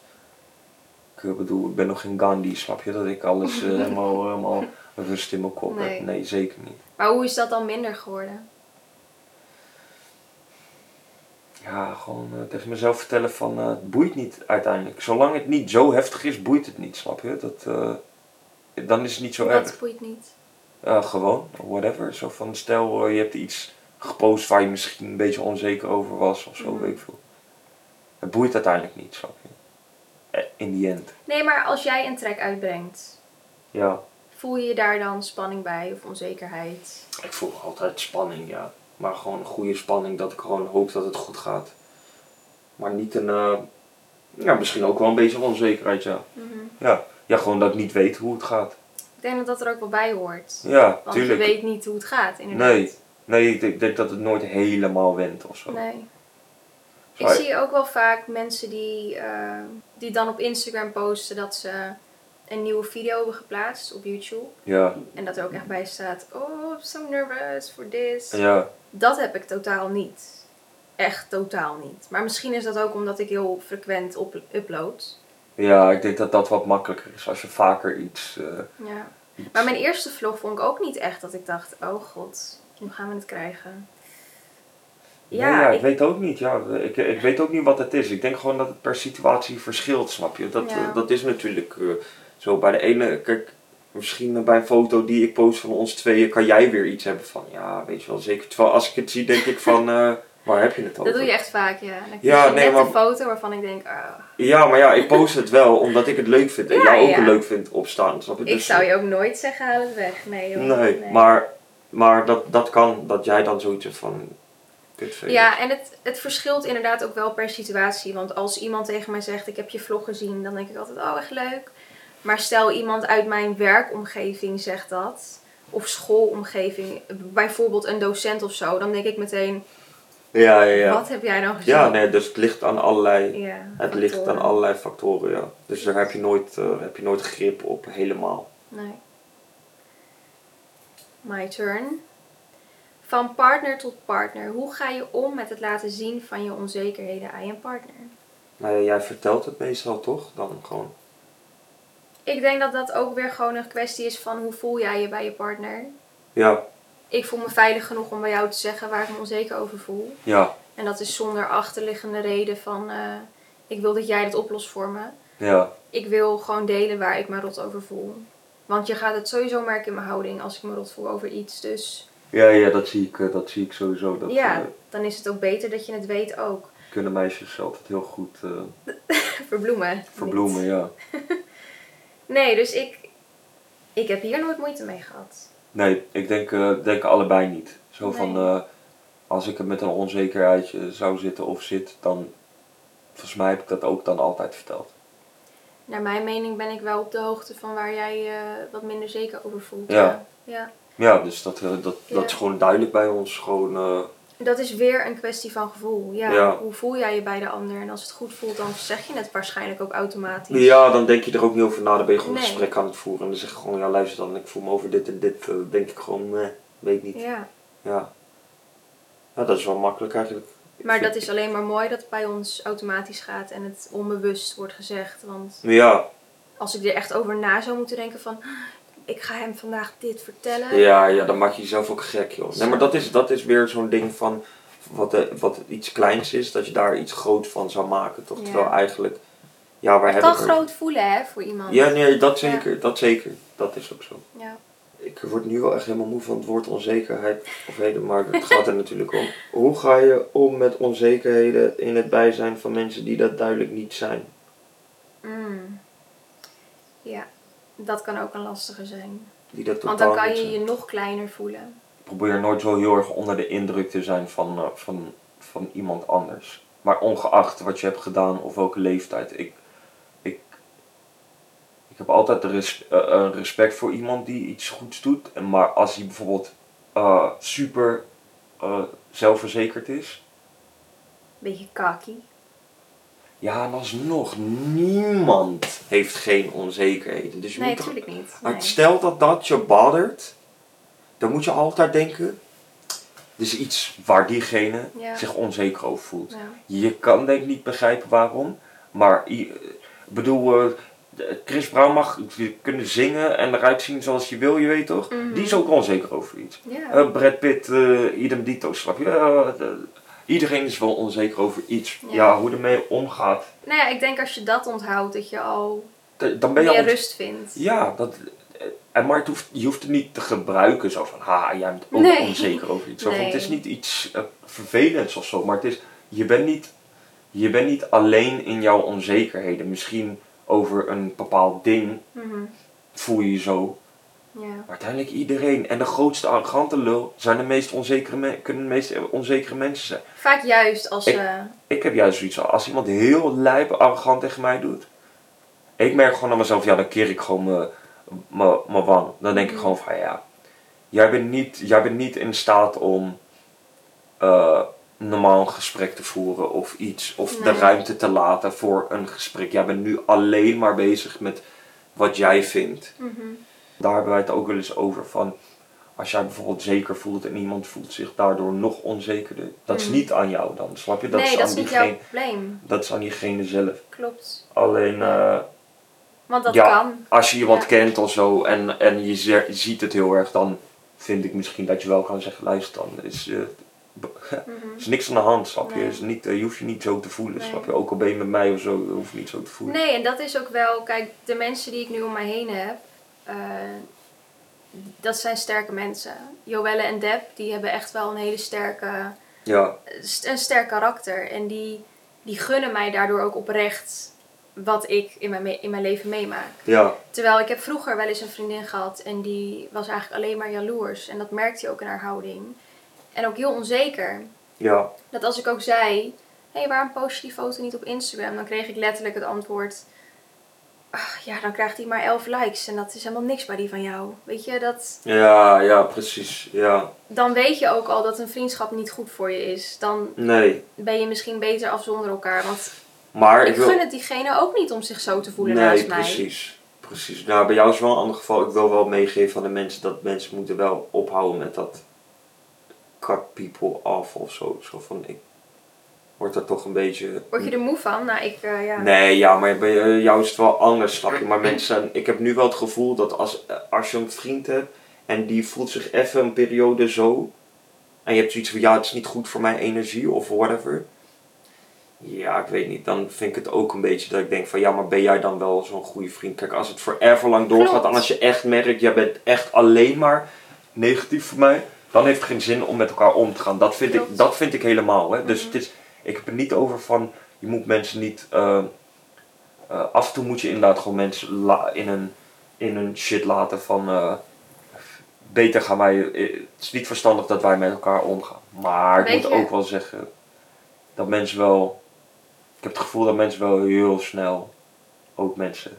Ik bedoel, ik ben nog geen Gandhi, snap je? Dat ik alles eh, helemaal, helemaal rust in mijn kop Nee. heb. Nee, zeker niet. Maar hoe is dat dan minder geworden? Ja, gewoon eh, tegen mezelf vertellen van, eh, het boeit niet uiteindelijk. Zolang het niet zo heftig is, boeit het niet, snap je? Dat, eh, dan is het niet zo erg. Dat boeit niet. Gewoon, whatever. Zo van, stel je hebt iets gepost waar je misschien een beetje onzeker over was of zo, Mhm. weet ik veel. Het boeit uiteindelijk niet, snap je? In the end. Nee, maar als jij een track uitbrengt, Ja, voel je je daar dan spanning bij of onzekerheid? ik voel altijd spanning, ja. Maar gewoon een goede spanning dat ik gewoon hoop dat het goed gaat. Maar niet een, eh, ja, misschien ook wel een beetje onzekerheid, ja. Mhm. Ja, ja gewoon dat ik niet weet hoe het gaat. Ik denk dat dat er ook wel bij hoort. Ja, Want tuurlijk. je weet niet hoe het gaat, inderdaad. Nee, nee ik denk, ik denk dat het nooit helemaal went of zo. Nee. Ik zie ook wel vaak mensen die, eh, die dan op Instagram posten dat ze een nieuwe video hebben geplaatst op YouTube. Ja, En dat er ook echt bij staat, oh, I'm so nervous for this. ja, Dat heb ik totaal niet. Echt totaal niet. Maar misschien is dat ook omdat ik heel frequent op upload. ja, ik denk dat dat wat makkelijker is als je vaker iets... eh, Ja. iets- Maar mijn eerste vlog vond ik ook niet echt dat ik dacht, oh god, hoe gaan we het krijgen? Nee, Ja, ik ik- weet ook niet. Ja. Ik, ik weet ook niet wat het is. Ik denk gewoon dat het per situatie verschilt, snap je? Dat, Ja. eh, dat is natuurlijk eh, zo. Bij de ene, kijk, misschien bij een foto die ik post van ons tweeën, kan jij weer iets hebben van, ja, weet je wel zeker. Terwijl als ik het zie, denk ik van, eh, waar heb je het over? dat doe je echt vaak, ja. Dan Ja, nee, net maar- een foto waarvan ik denk, ah, Ja, maar ja, ik post het wel omdat ik het leuk vind en Ja, jou ook ja. leuk vindt opstaan. Snap je? ik Dus- zou je ook nooit zeggen, haal het weg. Nee. Nee, maar, maar dat, dat kan, dat jij dan zoiets hebt van. Ja, en het, het verschilt inderdaad ook wel per situatie. Want als iemand tegen mij zegt, ik heb je vlog gezien, dan denk ik altijd, oh echt leuk. Maar stel iemand uit mijn werkomgeving zegt dat, of schoolomgeving, bijvoorbeeld een docent of zo, dan denk ik meteen, Ja, ja, ja. wat heb jij nou gezien? Ja, nee, dus het ligt aan allerlei Ja, Het ligt factoren. aan allerlei factoren, ja. Dus daar heb je nooit, eh, heb je nooit grip op helemaal. Nee. My turn. Van partner tot partner. Hoe ga je om met het laten zien van je onzekerheden aan je partner? Nou ja, jij vertelt het meestal toch? Dan gewoon. Ik denk dat dat ook weer gewoon een kwestie is van hoe voel jij je bij je partner. Ja, Ik voel me veilig genoeg om bij jou te zeggen waar ik me onzeker over voel. ja, En dat is zonder achterliggende reden van eh, ik wil dat jij dat oplost voor me. ja. Ik wil gewoon delen waar ik me rot over voel. Want je gaat het sowieso merken in mijn houding als ik me rot voel over iets. Dus Ja, ja, dat zie ik, eh, dat zie ik sowieso. Dat ja, eh, dan is het ook beter dat je het weet ook. kunnen meisjes altijd heel goed Verbloemen. verbloemen, ja. Nee, dus ik, ik heb hier nooit moeite mee gehad. Nee, ik denk, eh, denk allebei niet. Zo Nee. van, eh, als ik er met een onzekerheidje zou zitten of zit, dan, volgens mij heb ik dat ook dan altijd verteld. Naar mijn mening ben ik wel op de hoogte van waar jij eh, wat minder zeker over voelt. Ja. ja. Ja, dus dat, dat, Ja. dat is gewoon duidelijk bij ons. Gewoon, Dat is weer een kwestie van gevoel. Ja, Ja. Hoe voel jij je bij de ander? En als het goed voelt, dan zeg je het waarschijnlijk ook automatisch. ja, dan denk je er ook niet over na. Dan ben je gewoon een gesprek aan het voeren. En dan zeg je gewoon, ja luister dan, ik voel me over dit en dit. eh, denk ik gewoon, nee, weet niet. Ja. Ja. ja, dat is wel makkelijk eigenlijk. Maar dat is alleen maar mooi dat het bij ons automatisch gaat en het onbewust wordt gezegd. Want Ja, als ik er echt over na zou moeten denken van... Ik ga hem vandaag dit vertellen. Ja, ja, dan maak je jezelf ook gek, joh. Nee, maar dat is, dat is weer zo'n ding van wat, eh, wat iets kleins is, dat je daar iets groot van zou maken, toch? Ja. Terwijl eigenlijk, ja, waar Het kan groot voelen hè, voor iemand. Ja, nee, dat zeker, dat zeker. Dat is ook zo. Ja. Ik word nu wel echt helemaal moe van het woord onzekerheid of heden, maar het gaat er natuurlijk om. Hoe ga je om met onzekerheden in het bijzijn van mensen die dat duidelijk niet zijn? Mm. Ja, dat kan ook een lastige zijn. Die dat Want dan kan je je nog kleiner voelen. Probeer nooit zo heel erg onder de indruk te zijn van, eh, van, van iemand anders. Maar ongeacht wat je hebt gedaan of welke leeftijd. Ik, ik, ik heb altijd een res- eh, respect voor iemand die iets goeds doet. Maar als hij bijvoorbeeld eh, super zelfverzekerd is. Beetje kaki. Ja, en alsnog, niemand heeft geen onzekerheden. Dus je Nee, moet natuurlijk niet. Nee. Stel dat dat je bothert, dan moet je altijd denken. Is iets waar diegene Ja. zich onzeker over voelt. Ja. Je kan denk ik niet begrijpen waarom, maar ik bedoel, eh, Chris Brown mag kunnen zingen en eruit zien zoals je wil, je weet toch? Mhm. Die is ook onzeker over iets. Eh, Brad Pitt, eh idem dito, snap je? Iedereen is wel onzeker over iets. Ja. Ja, hoe ermee omgaat, Nou ja, ik denk als je dat onthoudt, dat je al dan ben je meer al rust vindt. Ja, dat, en maar het hoeft, je hoeft het niet te gebruiken zo van, ha, jij bent ook Nee. onzeker over iets. Zo van. Het is niet iets eh, vervelends of zo, maar het is, je bent niet, je bent niet alleen in jouw onzekerheden. Misschien over een bepaald ding Mhm. voel je je zo, Ja. maar uiteindelijk iedereen. En de grootste arrogante lul zijn de meest onzekere, me- kunnen de meest onzekere mensen zijn. Vaak juist als Ik- ze... Ik heb juist zoiets als iemand heel lijp arrogant tegen mij doet, ik merk gewoon aan mezelf, ja, dan keer ik gewoon mijn- wang. Dan denk ik Mhm. gewoon van, ja, jij bent niet, jij bent niet in staat om eh, normaal een gesprek te voeren of iets, of de ruimte te laten voor een gesprek. Jij bent nu alleen maar bezig met wat jij vindt. Mhm. Daar hebben wij het ook wel eens over van, als jij bijvoorbeeld zeker voelt en iemand voelt zich daardoor nog onzekerder, dat is Mhm. niet aan jou dan, snap je? Dat nee, is dat is niet jouw probleem. dat is aan diegene zelf. Klopt. Alleen eh, Want dat Ja. kan. als je iemand Ja. kent of zo en, en je, ziet het heel erg, dan vind ik misschien dat je wel kan zeggen: luister, dan is, eh, Mhm. is niks aan de hand, snap je? Nee. Is niet, eh, je hoeft je niet zo te voelen, Nee. snap je? Ook al ben je met mij of zo, hoef je niet zo te voelen. Nee, en dat is ook wel... Kijk, de mensen die ik nu om mij heen heb... eh, dat zijn sterke mensen. Joelle en Deb, die hebben echt wel een hele sterke... Ja, een sterk karakter. En die, die gunnen mij daardoor ook oprecht wat ik in mijn, in mijn leven meemaak. ja, Terwijl ik heb vroeger wel eens een vriendin gehad en die was eigenlijk alleen maar jaloers. En dat merkte je ook in haar houding. En ook heel onzeker. ja, Dat als ik ook zei, hé, hey, waarom post je die foto niet op Instagram? Dan kreeg ik letterlijk het antwoord, "Ah, ja, dan krijgt hij maar 11 likes en dat is helemaal niks bij die van jou. Weet je, dat, ja, ja, precies, ja. dan weet je ook al dat een vriendschap niet goed voor je is. Dan Nee, ben je misschien beter af zonder elkaar. Want maar ik ik wil... gun het diegene ook niet om zich zo te voelen Nee, naast mij. precies, Precies. Nou, bij jou is wel een ander geval. Ik wil wel meegeven aan de mensen dat mensen moeten wel ophouden met dat cut people off of zo. Zo van, ik word er toch een beetje... Word je er moe van? Nou, ik, eh, ja. Nee, ja, maar bij eh, jou is het wel anders, snap je. Maar mensen, ik heb nu wel het gevoel dat als, eh, als je een vriend hebt en die voelt zich even een periode zo. En je hebt zoiets van, ja, het is niet goed voor mijn energie of whatever. Ja, ik weet niet. Dan vind ik het ook een beetje dat ik denk van, ja, maar ben jij dan wel zo'n goede vriend? Kijk, als het forever lang doorgaat en als je echt merkt, jij bent echt alleen maar negatief voor mij. Dan heeft het geen zin om met elkaar om te gaan. Dat vind, ik, dat vind ik helemaal. Hè. Dus Mhm. het is, ik heb het niet over van, je moet mensen niet... eh, eh, af en toe moet je inderdaad gewoon mensen la- in, een, in een shit laten van... eh, beter gaan wij... eh, Het is niet verstandig dat wij met elkaar omgaan. Maar ik moet je- ook wel zeggen dat mensen wel... Ik heb het gevoel dat mensen wel heel snel ook mensen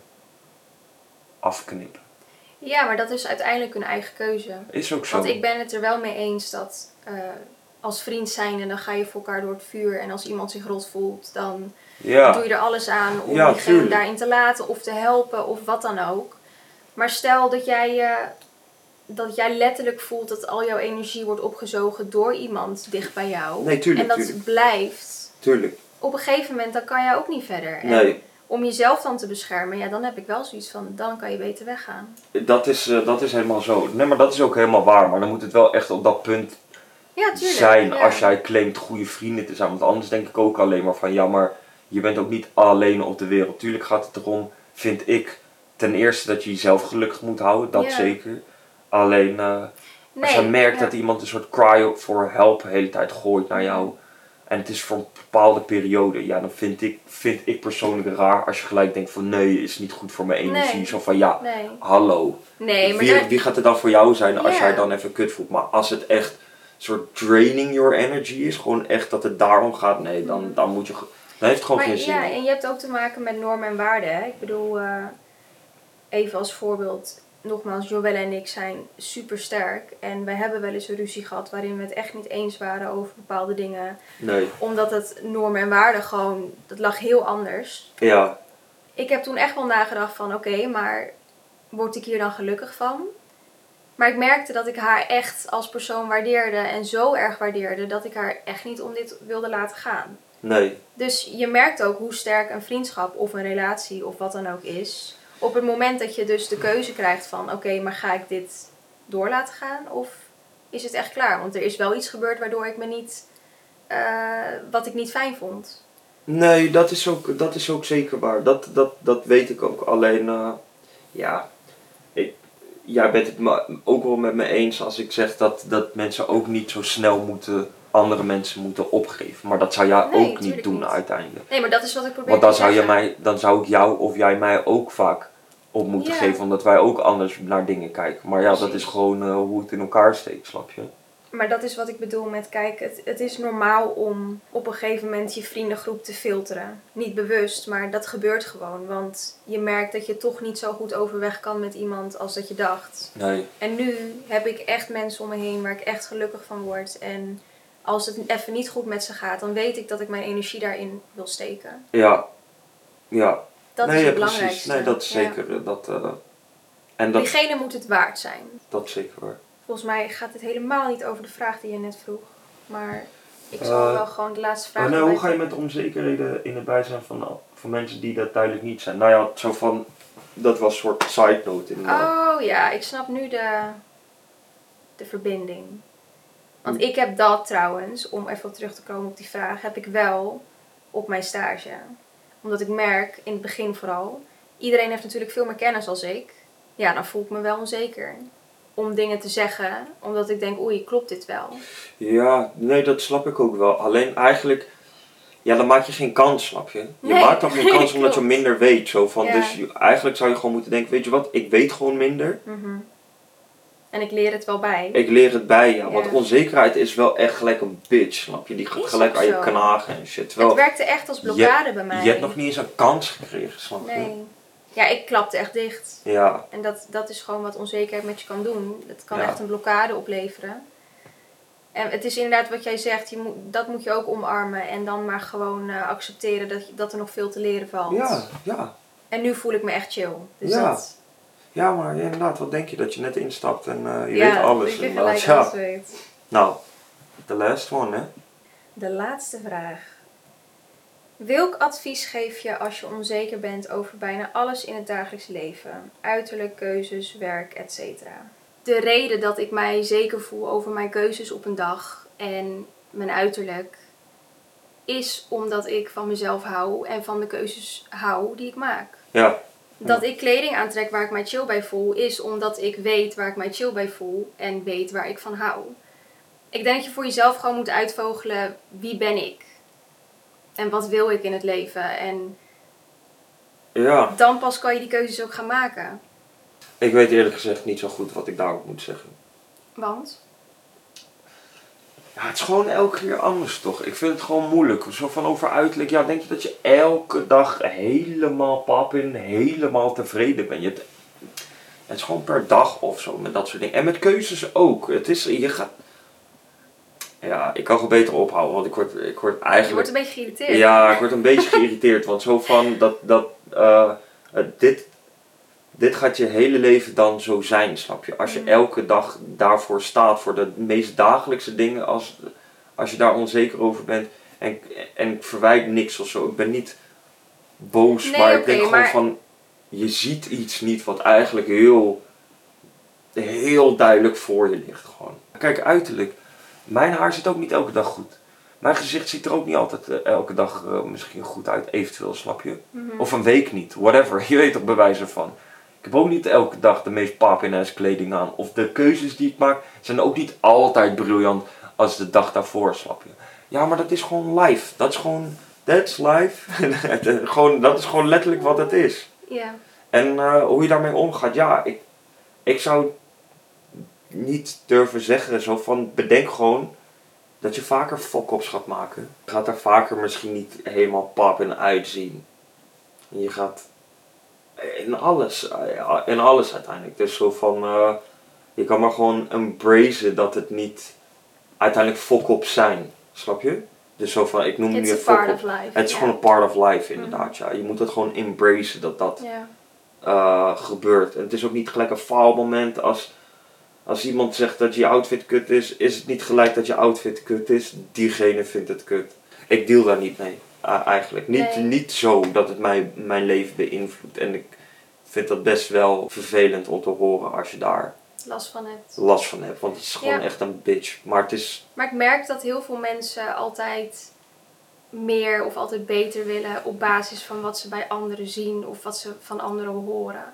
afknippen. Ja, maar dat is uiteindelijk hun eigen keuze. Is ook zo. Want ik ben het er wel mee eens dat als vriend zijn en dan ga je voor elkaar door het vuur. En als iemand zich rot voelt, dan ja, doe je er alles aan om Ja, diegene daarin te laten of te helpen of wat dan ook. Maar stel dat jij, eh, dat jij letterlijk voelt dat al jouw energie wordt opgezogen door iemand dicht bij jou. Nee, tuurlijk, en dat tuurlijk. blijft. tuurlijk. Op een gegeven moment dan kan jij ook niet verder. En Nee, om jezelf dan te beschermen, ja, dan heb ik wel zoiets van, dan kan je beter weggaan. dat is, eh, dat is helemaal zo. Nee, maar dat is ook helemaal waar. Maar dan moet het wel echt op dat punt Ja, tuurlijk. zijn ja. als jij claimt goede vrienden te zijn. Want anders denk ik ook alleen maar van ja, maar je bent ook niet alleen op de wereld. Tuurlijk gaat het erom, vind ik, ten eerste dat je jezelf gelukkig moet houden, dat Ja. zeker. Alleen eh, als je merkt dat iemand een soort cry voor help de hele tijd gooit naar jou. En het is voor een bepaalde periode. Ja, dan vind ik, vind ik persoonlijk raar als je gelijk denkt van nee, is niet goed voor mijn energie. Nee. Zo van ja, Nee, hallo. nee maar wie, wie gaat er dan voor jou zijn als jij dan even kut voelt? Maar als het echt soort draining your energy is, gewoon echt dat het daarom gaat, nee, dan, dan moet je. Dan heeft gewoon maar geen zin. ja, en je hebt ook te maken met normen en waarden. Hè? Ik bedoel, eh, even als voorbeeld, nogmaals, Joelle en ik zijn super sterk. En wij hebben wel eens een ruzie gehad waarin we het echt niet eens waren over bepaalde dingen. Nee. Omdat het normen en waarden gewoon, dat lag heel anders. Ja, Ik heb toen echt wel nagedacht van, oké, maar word ik hier dan gelukkig van? Maar ik merkte dat ik haar echt als persoon waardeerde en zo erg waardeerde dat ik haar echt niet om dit wilde laten gaan. nee. Dus je merkt ook hoe sterk een vriendschap of een relatie of wat dan ook is. Op het moment dat je dus de keuze krijgt van oké, maar ga ik dit door laten gaan of is het echt klaar? Want er is wel iets gebeurd waardoor ik me niet, eh, wat ik niet fijn vond. Nee, dat is ook, dat is ook zeker waar. Dat, dat, dat weet ik ook. Alleen, eh, ja, jij bent het me ook wel met me eens als ik zeg dat, dat mensen ook niet zo snel moeten, andere mensen moeten opgeven. Maar dat zou jij Nee, ook niet doen niet. uiteindelijk. Nee, maar dat is wat ik probeer Want dan te zou, je zeggen. mij, dan zou ik jou of jij mij ook vaak op moeten Ja. geven, omdat wij ook anders naar dingen kijken. Maar ja, dat is gewoon eh, hoe het in elkaar steekt, snap je? Maar dat is wat ik bedoel met, kijk, het, het is normaal om op een gegeven moment je vriendengroep te filteren. Niet bewust, maar dat gebeurt gewoon. Want je merkt dat je toch niet zo goed overweg kan met iemand als dat je dacht. Nee. En nu heb ik echt mensen om me heen waar ik echt gelukkig van word. En als het even niet goed met ze gaat, dan weet ik dat ik mijn energie daarin wil steken. Ja. Ja. Dat nee, is ja, het precies. belangrijkste. Nee, dat Ja. zeker. eh, Dat, eh, en dat, Diegene moet het waard zijn. dat zeker waar. Volgens mij gaat het helemaal niet over de vraag die je net vroeg. Maar ik zal Eh, wel gewoon de laatste vraag. Nou, hoe ga je met de onzekerheden in het bijzijn van, van mensen die dat duidelijk niet zijn? Nou ja, zo van, dat was een soort side note inderdaad. Oh ja, ik snap nu de, de verbinding. Want ik heb dat trouwens, om even terug te komen op die vraag, heb ik wel op mijn stage. Omdat ik merk, in het begin vooral, iedereen heeft natuurlijk veel meer kennis als ik. Ja, dan voel ik me wel onzeker. Om dingen te zeggen, omdat ik denk, oei, klopt dit wel? Ja, nee, dat snap ik ook wel. Alleen eigenlijk, ja, dan maak je geen kans, snap je? Je Nee, maakt dan geen kans omdat je minder weet. Zo van, Ja. Dus eigenlijk zou je gewoon moeten denken, weet je wat, ik weet gewoon minder. Mhm. En ik leer het wel bij. Ik leer het bij je. Want Ja. onzekerheid is wel echt gelijk een bitch, snap je? Die gaat Is gelijk aan je knagen en shit. het Terwijl, werkte echt als blokkade bij mij. je hebt nog niet eens een kans gekregen, snap je? Nee. Ja, ik klapte echt dicht. Ja, En dat, dat is gewoon wat onzekerheid met je kan doen. Het kan Ja. echt een blokkade opleveren. En het is inderdaad wat jij zegt, je moet, dat moet je ook omarmen. En dan maar gewoon eh, accepteren dat, dat er nog veel te leren valt. ja, ja. En nu voel ik me echt chill. Dus Ja. dat, Ja, maar inderdaad, wat denk je? Dat je net instapt en eh, je ja, weet alles. je inderdaad. ja. weet. Nou, de last one, hè? De laatste vraag. Welk advies geef je als je onzeker bent over bijna alles in het dagelijks leven? Uiterlijk, keuzes, werk, etc. De reden dat ik mij zeker voel over mijn keuzes op een dag en mijn uiterlijk is omdat ik van mezelf hou en van de keuzes hou die ik maak. Ja, Dat ik kleding aantrek waar ik mij chill bij voel, is omdat ik weet waar ik mij chill bij voel en weet waar ik van hou. Ik denk dat je voor jezelf gewoon moet uitvogelen wie ben ik en wat wil ik in het leven. En ja. dan pas kan je die keuzes ook gaan maken. Ik weet eerlijk gezegd niet zo goed wat ik daarop moet zeggen. Want? Ja, het is gewoon elke keer anders toch? Ik vind het gewoon moeilijk. Zo van over uiterlijk. Ja, denk je dat je elke dag helemaal pap in, helemaal tevreden bent? Je hebt, het is gewoon per dag of zo met dat soort dingen. En met keuzes ook. Het is, je gaat... Ja, ik kan gewoon beter ophouden, want ik word, ik word Je eigenlijk... wordt een beetje geïrriteerd. Ja, ik word een beetje geïrriteerd, want zo van dat, dat eh, eh, dit, dit gaat je hele leven dan zo zijn, snap je? Als je Mhm. elke dag daarvoor staat, voor de meest dagelijkse dingen, als, als je daar onzeker over bent en, en ik verwijt niks of zo. Ik ben niet boos, Nee, maar ik denk gewoon maar- van, je ziet iets niet wat eigenlijk heel, heel duidelijk voor je ligt gewoon. Kijk, uiterlijk, mijn haar zit ook niet elke dag goed. Mijn gezicht ziet er ook niet altijd eh, elke dag eh, misschien goed uit, eventueel, snap je? Mhm. Of een week niet, whatever. Je weet er bewijzen van. Ik heb ook niet elke dag de meest papina's kleding aan. Of de keuzes die ik maak zijn ook niet altijd briljant als de dag daarvoor, snap je? Ja, maar dat is gewoon life. Dat is gewoon, that's life. gewoon, dat is gewoon letterlijk wat het is. Ja. En eh, hoe je daarmee omgaat, ja, ik, ik zou niet durven zeggen zo van bedenk gewoon dat je vaker fok-ups gaat maken. Je gaat er vaker misschien niet helemaal pap in uitzien. En je gaat in alles, eh, in alles uiteindelijk. Dus zo van, eh, je kan maar gewoon embracen dat het niet uiteindelijk fok-ups zijn. Snap je? Dus zo van, ik noem It's nu een part of life. Het is gewoon een part of life inderdaad, ja. Je moet het gewoon embracen dat dat eh, gebeurt. En het is ook niet gelijk een faalmoment als, als iemand zegt dat je outfit kut is, is het niet gelijk dat je outfit kut is. Diegene vindt het kut. Ik deal daar niet mee, eigenlijk. Niet, Nee. niet zo dat het mij, mijn leven beïnvloedt. En ik vind dat best wel vervelend om te horen als je daar Last van hebt. last van hebt. Want het is gewoon Ja. echt een bitch. Maar het is, Maar ik merk dat heel veel mensen altijd meer of altijd beter willen op basis van wat ze bij anderen zien of wat ze van anderen horen.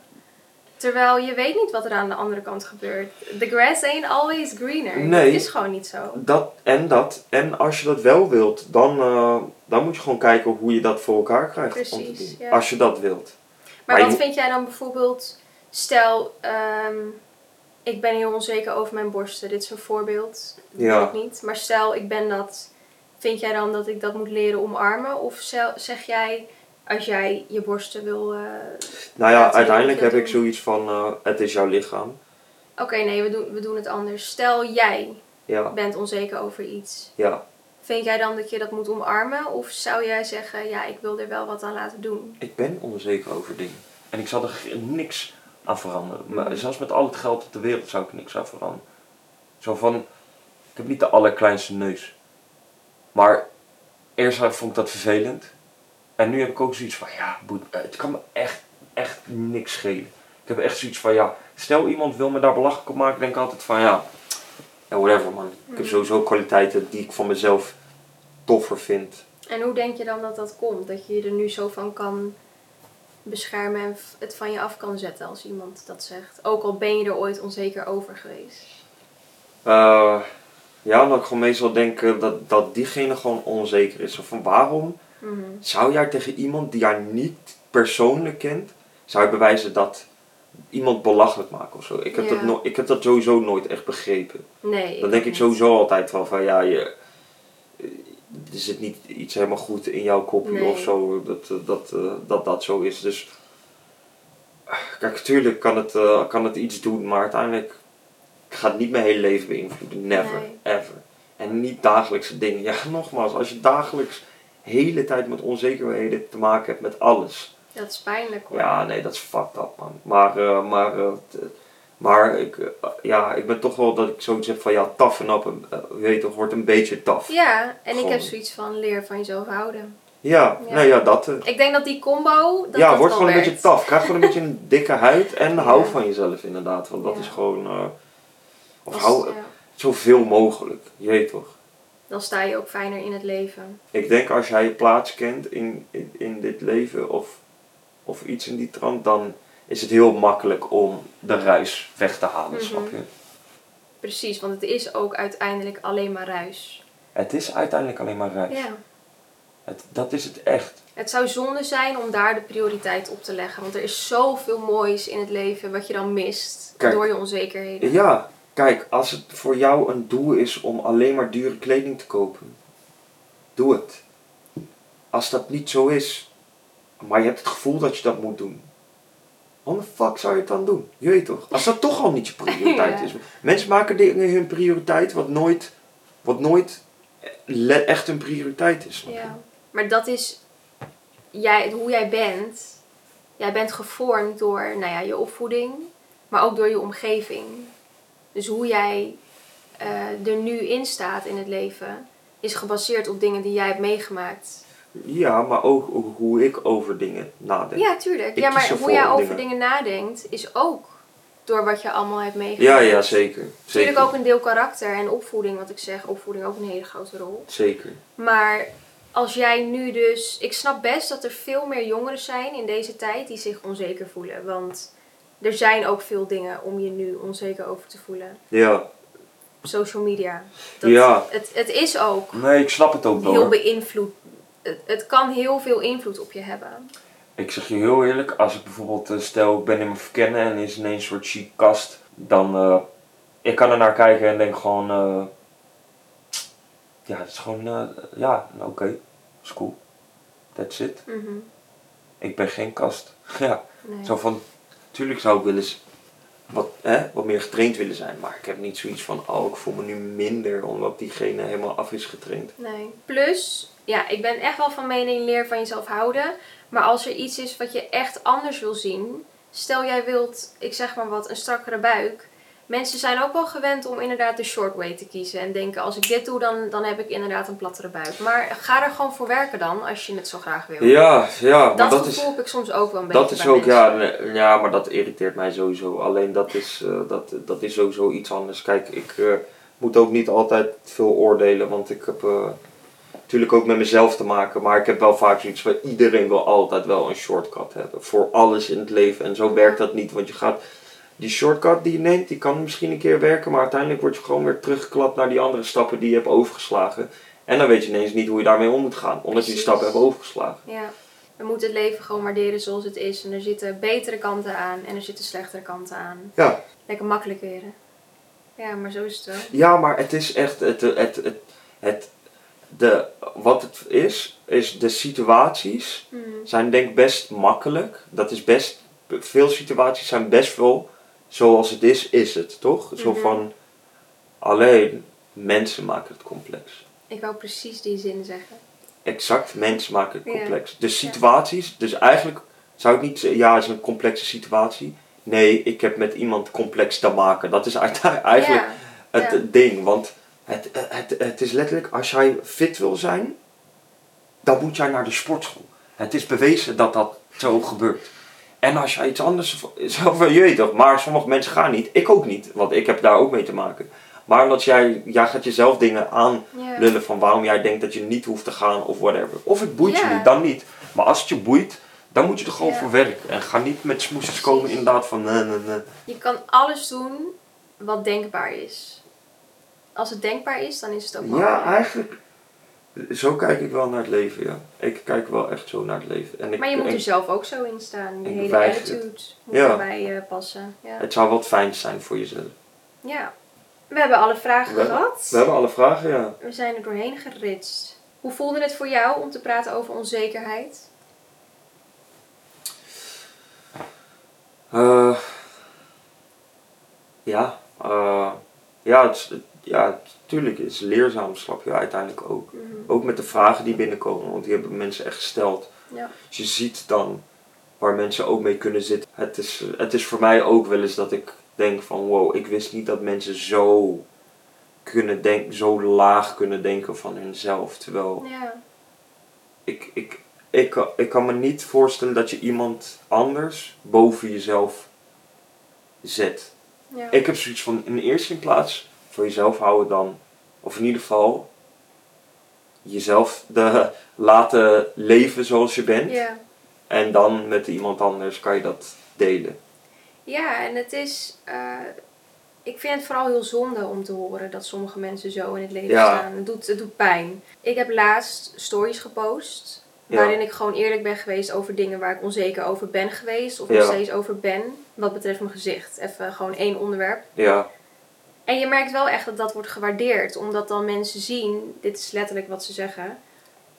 Terwijl je weet niet wat er aan de andere kant gebeurt. The grass ain't always greener. Nee. Dat is gewoon niet zo. dat en dat. En als je dat wel wilt, dan, eh, dan moet je gewoon kijken hoe je dat voor elkaar krijgt. om te Precies, ja. Als je dat wilt. Maar Maar wat je- vind jij dan bijvoorbeeld, stel, ehm, ik ben heel onzeker over mijn borsten. Dit is een voorbeeld, dat Ja. weet ik niet. Maar stel, ik ben dat, vind jij dan dat ik dat moet leren omarmen? Of zeg jij, als jij je borsten wil... eh, Nou ja, uiteindelijk heb ik zoiets van, eh, het is jouw lichaam. Oké, nee, we doen, we doen het anders. Stel, jij Ja, bent onzeker over iets. ja. Vind jij dan dat je dat moet omarmen? Of zou jij zeggen, ja, ik wil er wel wat aan laten doen? Ik ben onzeker over dingen. En ik zal er niks aan veranderen. Maar zelfs met al het geld op de wereld zou ik niks aan veranderen. Zo van, ik heb niet de allerkleinste neus. Maar eerst vond ik dat vervelend. En nu heb ik ook zoiets van, ja, eh, het kan me echt, echt niks schelen. Ik heb echt zoiets van, ja, stel iemand wil me daar belachelijk op maken, denk ik altijd van, ja, ja whatever man. Ik heb Mhm. sowieso kwaliteiten die ik van mezelf toffer vind. En hoe denk je dan dat dat komt? Dat je je er nu zo van kan beschermen en het van je af kan zetten als iemand dat zegt. Ook al ben je er ooit onzeker over geweest. Eh, ja, dat ik gewoon meestal denk eh, dat, dat diegene gewoon onzeker is. Of van waarom Mhm. zou jij tegen iemand die jij niet persoonlijk kent, zou je bewijzen dat iemand belachelijk maken of zo? Ik heb, Ja. dat, no ik heb dat sowieso nooit echt begrepen. Nee. Dan denk ik niet. sowieso altijd wel van ja, je, eh, er zit niet iets helemaal goed in jouw kopje Nee. of zo, dat eh, dat, eh, dat dat zo is. Dus kijk, natuurlijk kan het, kan het iets doen, maar uiteindelijk gaat het niet mijn hele leven beïnvloeden. Never, Nee. ever. En niet dagelijkse dingen. Ja, nogmaals, als je dagelijks hele tijd met onzekerheden te maken hebt met alles. Dat is pijnlijk hoor. Ja, nee, dat is fucked up, man. Maar, eh, maar, eh, maar ik, eh, ja, ik ben toch wel dat ik zoiets heb van, ja, toughen up, uh, weet toch, wordt een beetje tough. Ja, en ik heb zoiets van leer van jezelf houden. Ja, Ja. nee, ja, dat. Ik denk dat die combo. Dat ja, dat wordt gewoon een beetje tough. Krijg gewoon een beetje een dikke huid en Ja. hou van jezelf inderdaad. Want dat Ja. is gewoon, of Als- hou zoveel mogelijk, je weet toch. Dan sta je ook fijner in het leven. Ik denk als jij je plaats kent in, in, in dit leven of, of iets in die trant, dan is het heel makkelijk om de ruis weg te halen, Mhm. snap je? Precies, want het is ook uiteindelijk alleen maar ruis. Het is uiteindelijk alleen maar ruis. Ja. Het, dat is het echt. Het zou zonde zijn om daar de prioriteit op te leggen. Want er is zoveel moois in het leven wat je dan mist Kijk. door je onzekerheden. Ja, kijk, als het voor jou een doel is om alleen maar dure kleding te kopen, doe het. Als dat niet zo is, maar je hebt het gevoel dat je dat moet doen, waarom de fuck zou je het dan doen? Je weet toch? Als dat toch al niet je prioriteit Ja. is. Mensen maken dingen hun prioriteit wat nooit, wat nooit echt een prioriteit is. Ja. Maar dat is jij, hoe jij bent. Jij bent gevormd door nou ja, je opvoeding, maar ook door je omgeving. Dus hoe jij eh, er nu in staat in het leven, is gebaseerd op dingen die jij hebt meegemaakt. Ja, maar ook hoe ik over dingen nadenk. Ja, tuurlijk. Ik ja, maar hoe jij over dingen- dingen nadenkt, is ook door wat je allemaal hebt meegemaakt. ja, ja, zeker. Natuurlijk Zeker. ook een deel karakter en opvoeding, wat ik zeg, opvoeding ook een hele grote rol. Zeker. Maar als jij nu dus. Ik snap best dat er veel meer jongeren zijn in deze tijd die zich onzeker voelen. Want er zijn ook veel dingen om je nu onzeker over te voelen. Ja. Social media. Dat, Ja. Het, het is ook Nee, ik snap het ook wel. heel beïnvloed. Het, het kan heel veel invloed op je hebben. Ik zeg je heel eerlijk, als ik bijvoorbeeld, eh, stel ik ben in mijn verkennen en is ineens een soort chic kast, dan, eh, ik kan er naar kijken en denk gewoon, eh, ja, het is gewoon, ja, nou, oké, is cool. That's it. Mhm. Ik ben geen kast. ja, Nee. zo van, tuurlijk zou ik willen s- wat, hè, wat meer getraind willen zijn, maar ik heb niet zoiets van, oh, ik voel me nu minder omdat diegene helemaal af is getraind. Nee. Plus, ja, ik ben echt wel van mening leer van jezelf houden. Maar als er iets is wat je echt anders wil zien. Stel jij wilt, ik zeg maar wat, een strakkere buik. Mensen zijn ook wel gewend om inderdaad de short way te kiezen. En denken, als ik dit doe, dan, dan heb ik inderdaad een plattere buik. Maar ga er gewoon voor werken dan, als je het zo graag wil. Ja, ja, maar dat, dat is... gevoel heb ik soms ook wel een beetje Dat is ook, ja, mensen. ja, maar dat irriteert mij sowieso. Alleen dat is, eh, dat, dat is sowieso iets anders. Kijk, ik eh, moet ook niet altijd veel oordelen, want ik heb eh, natuurlijk ook met mezelf te maken. Maar ik heb wel vaak zoiets van iedereen wil altijd wel een shortcut hebben. Voor alles in het leven. En zo werkt dat niet, want je gaat. Die shortcut die je neemt, die kan misschien een keer werken, maar uiteindelijk word je gewoon weer teruggeklapt naar die andere stappen die je hebt overgeslagen. En dan weet je ineens niet hoe je daarmee om moet gaan, omdat je die stappen hebt overgeslagen. Ja. We moeten het leven gewoon waarderen zoals het is. En er zitten betere kanten aan en er zitten slechtere kanten aan. Ja, Lekker makkelijk weer. hè? Ja, maar zo is het wel. Ja, maar het is echt, het, het, het, het, de, wat het is, is de situaties Mhm. zijn denk ik best makkelijk. Dat is best, veel situaties zijn best wel zoals het is, is het, toch? Zo Mhm. van, alleen mensen maken het complex. Ik wou precies die zin zeggen. Exact, mensen maken het Ja. complex. De situaties, dus eigenlijk zou ik niet zeggen, ja, het is een complexe situatie. Nee, ik heb met iemand complex te maken. Dat is eigenlijk Ja. het Ja. ding. Want het, het, het is letterlijk, als jij fit wil zijn, dan moet jij naar de sportschool. Het is bewezen dat dat zo gebeurt. En als jij iets anders, zelf je weet toch, maar sommige mensen gaan niet. Ik ook niet, want ik heb daar ook mee te maken. Maar omdat jij, jij gaat jezelf dingen aanlullen Ja. van waarom jij denkt dat je niet hoeft te gaan of whatever. Of het boeit je Ja. niet, dan niet. Maar als het je boeit, dan moet je er gewoon Ja. voor werken. En ga niet met smoesjes komen inderdaad van nee, nee, nee. Je kan alles doen wat denkbaar is. Als het denkbaar is, dan is het ook Ja, mogelijk. eigenlijk. Zo kijk ik wel naar het leven, ja. Ik kijk wel echt zo naar het leven. En ik, Maar je moet er zelf ook zo in staan. Je hele het. attitude moet Ja. erbij eh, passen. Ja. Het zou wat fijn zijn voor jezelf. ja. We hebben alle vragen We- gehad. We hebben alle vragen, ja. We zijn er doorheen geritst. Hoe voelde het voor jou om te praten over onzekerheid? Eh, ja, eh, ja, het, ja, tuurlijk is leerzaam, snap je uiteindelijk ook. Mhm. Ook met de vragen die binnenkomen, want die hebben mensen echt gesteld. Ja. Dus je ziet dan waar mensen ook mee kunnen zitten. Het is, het is voor mij ook wel eens dat ik denk van wow, ik wist niet dat mensen zo kunnen denken, zo laag kunnen denken van hunzelf. Terwijl Ja. ik, ik, ik, kan- ik kan me niet voorstellen dat je iemand anders boven jezelf zet. Ja. Ik heb zoiets van in de eerste plaats voor jezelf houden dan, of in ieder geval jezelf de, laten leven zoals je bent. ja. En dan met iemand anders kan je dat delen. Ja, en het is. eh, ik vind het vooral heel zonde om te horen dat sommige mensen zo in het leven Ja. staan. Het doet, het doet pijn. Ik heb laatst stories gepost. Ja. Waarin ik gewoon eerlijk ben geweest over dingen waar ik onzeker over ben geweest. Of nog steeds over ben. Wat betreft mijn gezicht. Even gewoon één onderwerp. Ja, En je merkt wel echt dat dat wordt gewaardeerd. Omdat dan mensen zien, dit is letterlijk wat ze zeggen.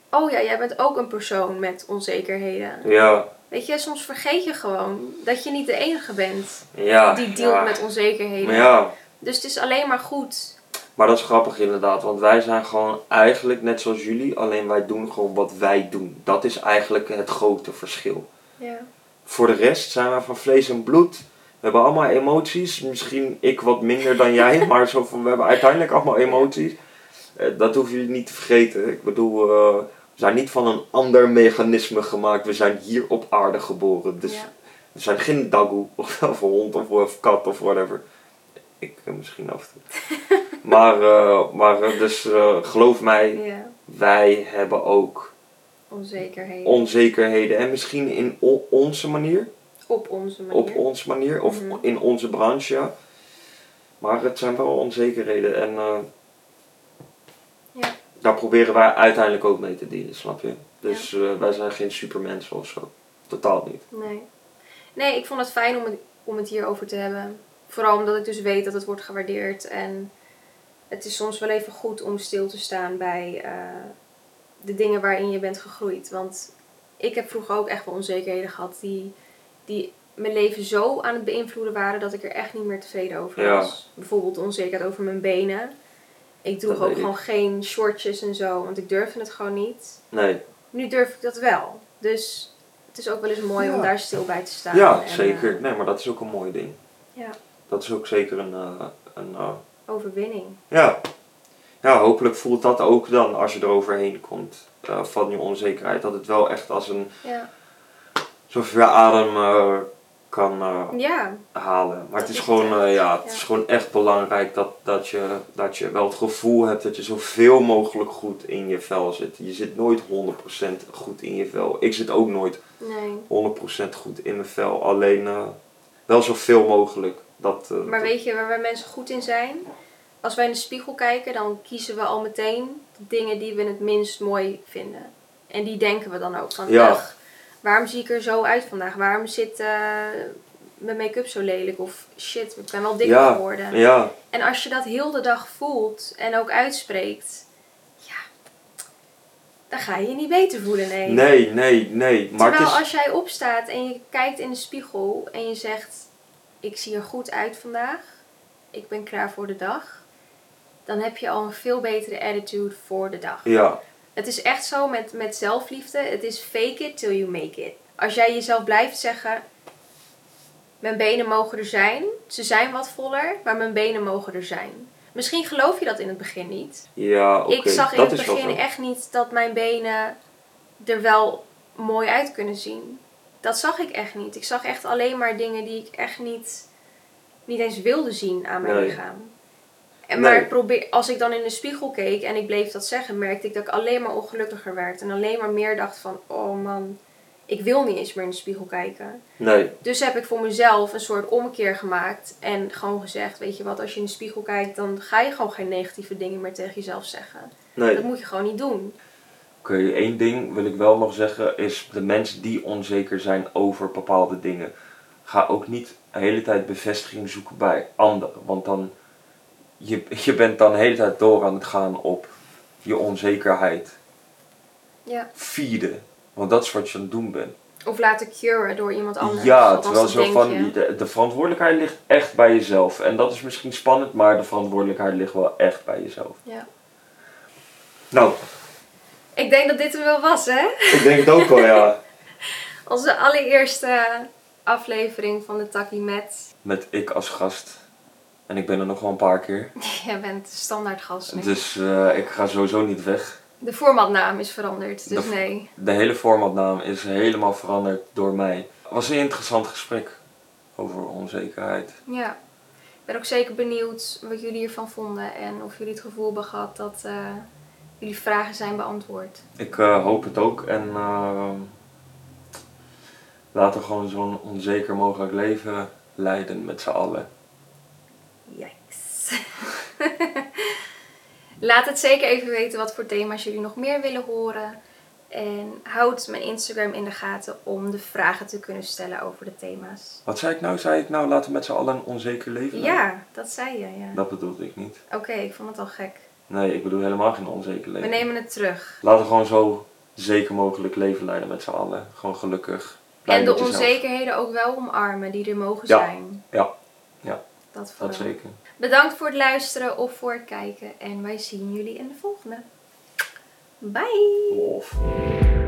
Oh ja, jij bent ook een persoon met onzekerheden. ja, Weet je, soms vergeet je gewoon dat je niet de enige bent ja. die dealt ja. met onzekerheden. Ja, Dus het is alleen maar goed. maar dat is grappig inderdaad, want wij zijn gewoon eigenlijk net zoals jullie, alleen wij doen gewoon wat wij doen. Dat is eigenlijk het grote verschil. Ja. Voor de rest zijn wij van vlees en bloed. We hebben allemaal emoties. Misschien ik wat minder dan jij, maar zo van, we hebben uiteindelijk allemaal emoties. Eh, dat hoef je niet te vergeten. Ik bedoel, eh, we zijn niet van een ander mechanisme gemaakt. We zijn hier op aarde geboren. Dus Ja. we zijn geen dagoe of, of een hond of, of kat of whatever. Ik eh, misschien af en toe. maar maar dus geloof mij, ja. wij hebben ook Onzekerheden. onzekerheden. En misschien in onze manier op onze manier. op onze manier of Mhm. in onze branche. ja. Maar het zijn wel onzekerheden en eh, Ja. daar proberen wij uiteindelijk ook mee te dienen, snap je? Dus eh, wij zijn geen supermensen of zo. Totaal niet. Nee. Nee, ik vond het fijn om het, om het hierover te hebben. Vooral omdat ik dus weet dat het wordt gewaardeerd. En het is soms wel even goed om stil te staan bij eh, de dingen waarin je bent gegroeid. Want ik heb vroeger ook echt wel onzekerheden gehad die, die mijn leven zo aan het beïnvloeden waren dat ik er echt niet meer tevreden over Ja. was. Bijvoorbeeld onzekerheid over mijn benen. Ik droeg ook ik. gewoon geen shortjes en zo, want ik durfde het gewoon niet. Nee. Nu durf ik dat wel. Dus het is ook wel eens mooi om daar stil bij te staan. Ja, En, zeker. eh, Nee, maar dat is ook een mooi ding. ja, Dat is ook zeker een... eh, een eh, overwinning. ja. ja, hopelijk voelt dat ook dan als je er overheen komt eh, van je onzekerheid. Dat het wel echt als een... Ja, Je adem eh, kan... eh, ja, halen. Maar het is gewoon, eh, ja, het ja. is gewoon echt belangrijk dat, dat, je, dat je wel het gevoel hebt dat je zoveel mogelijk goed in je vel zit. Je zit nooit 100% goed in je vel. Ik zit ook nooit 100% nee. goed in mijn vel. Alleen wel zoveel mogelijk. Dat, Maar weet je waar wij mensen goed in zijn? Als wij in de spiegel kijken, dan kiezen we al meteen de dingen die we het minst mooi vinden. En die denken we dan ook van, Ja. "Ugh, waarom zie ik er zo uit vandaag? Waarom zit eh, mijn make-up zo lelijk? Of shit, ik ben wel dikker Ja. geworden. ja, En als je dat heel de dag voelt en ook uitspreekt, ja, dan ga je je niet beter voelen, nee. nee, nee, nee. Maar Terwijl is, als jij opstaat en je kijkt in de spiegel en je zegt, ik zie er goed uit vandaag, ik ben klaar voor de dag, dan heb je al een veel betere attitude voor de dag. ja, Het is echt zo met, met zelfliefde, het is fake it till you make it. Als jij jezelf blijft zeggen, mijn benen mogen er zijn, ze zijn wat voller, maar mijn benen mogen er zijn. Misschien geloof je dat in het begin niet. ja, oké. ik zag in dat het begin echt niet dat mijn benen er wel mooi uit kunnen zien. Dat zag ik echt niet. Ik zag echt alleen maar dingen die ik echt niet, niet eens wilde zien aan mijn Nee. lichaam. En maar probeer, als ik dan in de spiegel keek en ik bleef dat zeggen, merkte ik dat ik alleen maar ongelukkiger werd. En alleen maar meer dacht van, oh man, ik wil niet eens meer in de spiegel kijken. Nee, Dus heb ik voor mezelf een soort omkeer gemaakt. En gewoon gezegd, weet je wat, als je in de spiegel kijkt, dan ga je gewoon geen negatieve dingen meer tegen jezelf zeggen. nee. Dat moet je gewoon niet doen. Oké, één ding wil ik wel nog zeggen is de mensen die onzeker zijn over bepaalde dingen. Ga ook niet de hele tijd bevestiging zoeken bij anderen. Want dan, je, je bent dan de hele tijd door aan het gaan op je onzekerheid. Ja. Feeden. Want dat is wat je aan het doen bent. Of laten curen door iemand anders. ja, terwijl zo van, de, de verantwoordelijkheid ligt echt bij jezelf. En dat is misschien spannend, maar de verantwoordelijkheid ligt wel echt bij jezelf. Ja. Nou, Ik denk dat dit er wel was, hè? ik denk het ook wel, ja. Onze allereerste aflevering van de Takkie met. Met ik als gast. En ik ben er nog wel een paar keer. Jij bent standaard gast nu. Dus eh, ik ga sowieso niet weg. De formatnaam is veranderd, dus De- nee. De hele formatnaam is helemaal veranderd door mij. Het was een interessant gesprek over onzekerheid. Ja. Ik ben ook zeker benieuwd wat jullie ervan vonden en of jullie het gevoel hebben gehad dat eh, jullie vragen zijn beantwoord. Ik eh, hoop het ook en laten we gewoon zo'n onzeker mogelijk leven leiden met z'n allen. Laat het zeker even weten wat voor thema's jullie nog meer willen horen. En houd mijn Instagram in de gaten om de vragen te kunnen stellen over de thema's. Wat zei ik nou? Zei ik nou laten we met z'n allen een onzeker leven leiden? Ja, dat zei je, ja. Dat bedoelde ik niet. Oké, ik vond het al gek. Nee, ik bedoel helemaal geen onzeker We leven. nemen het terug. Laten we gewoon zo zeker mogelijk leven leiden met z'n allen. Gewoon gelukkig. En de onzekerheden ook wel omarmen die er mogen Ja. zijn. Ja, ja, Dat dat zeker. Bedankt voor het luisteren of voor het kijken. En wij zien jullie in de volgende. Bye!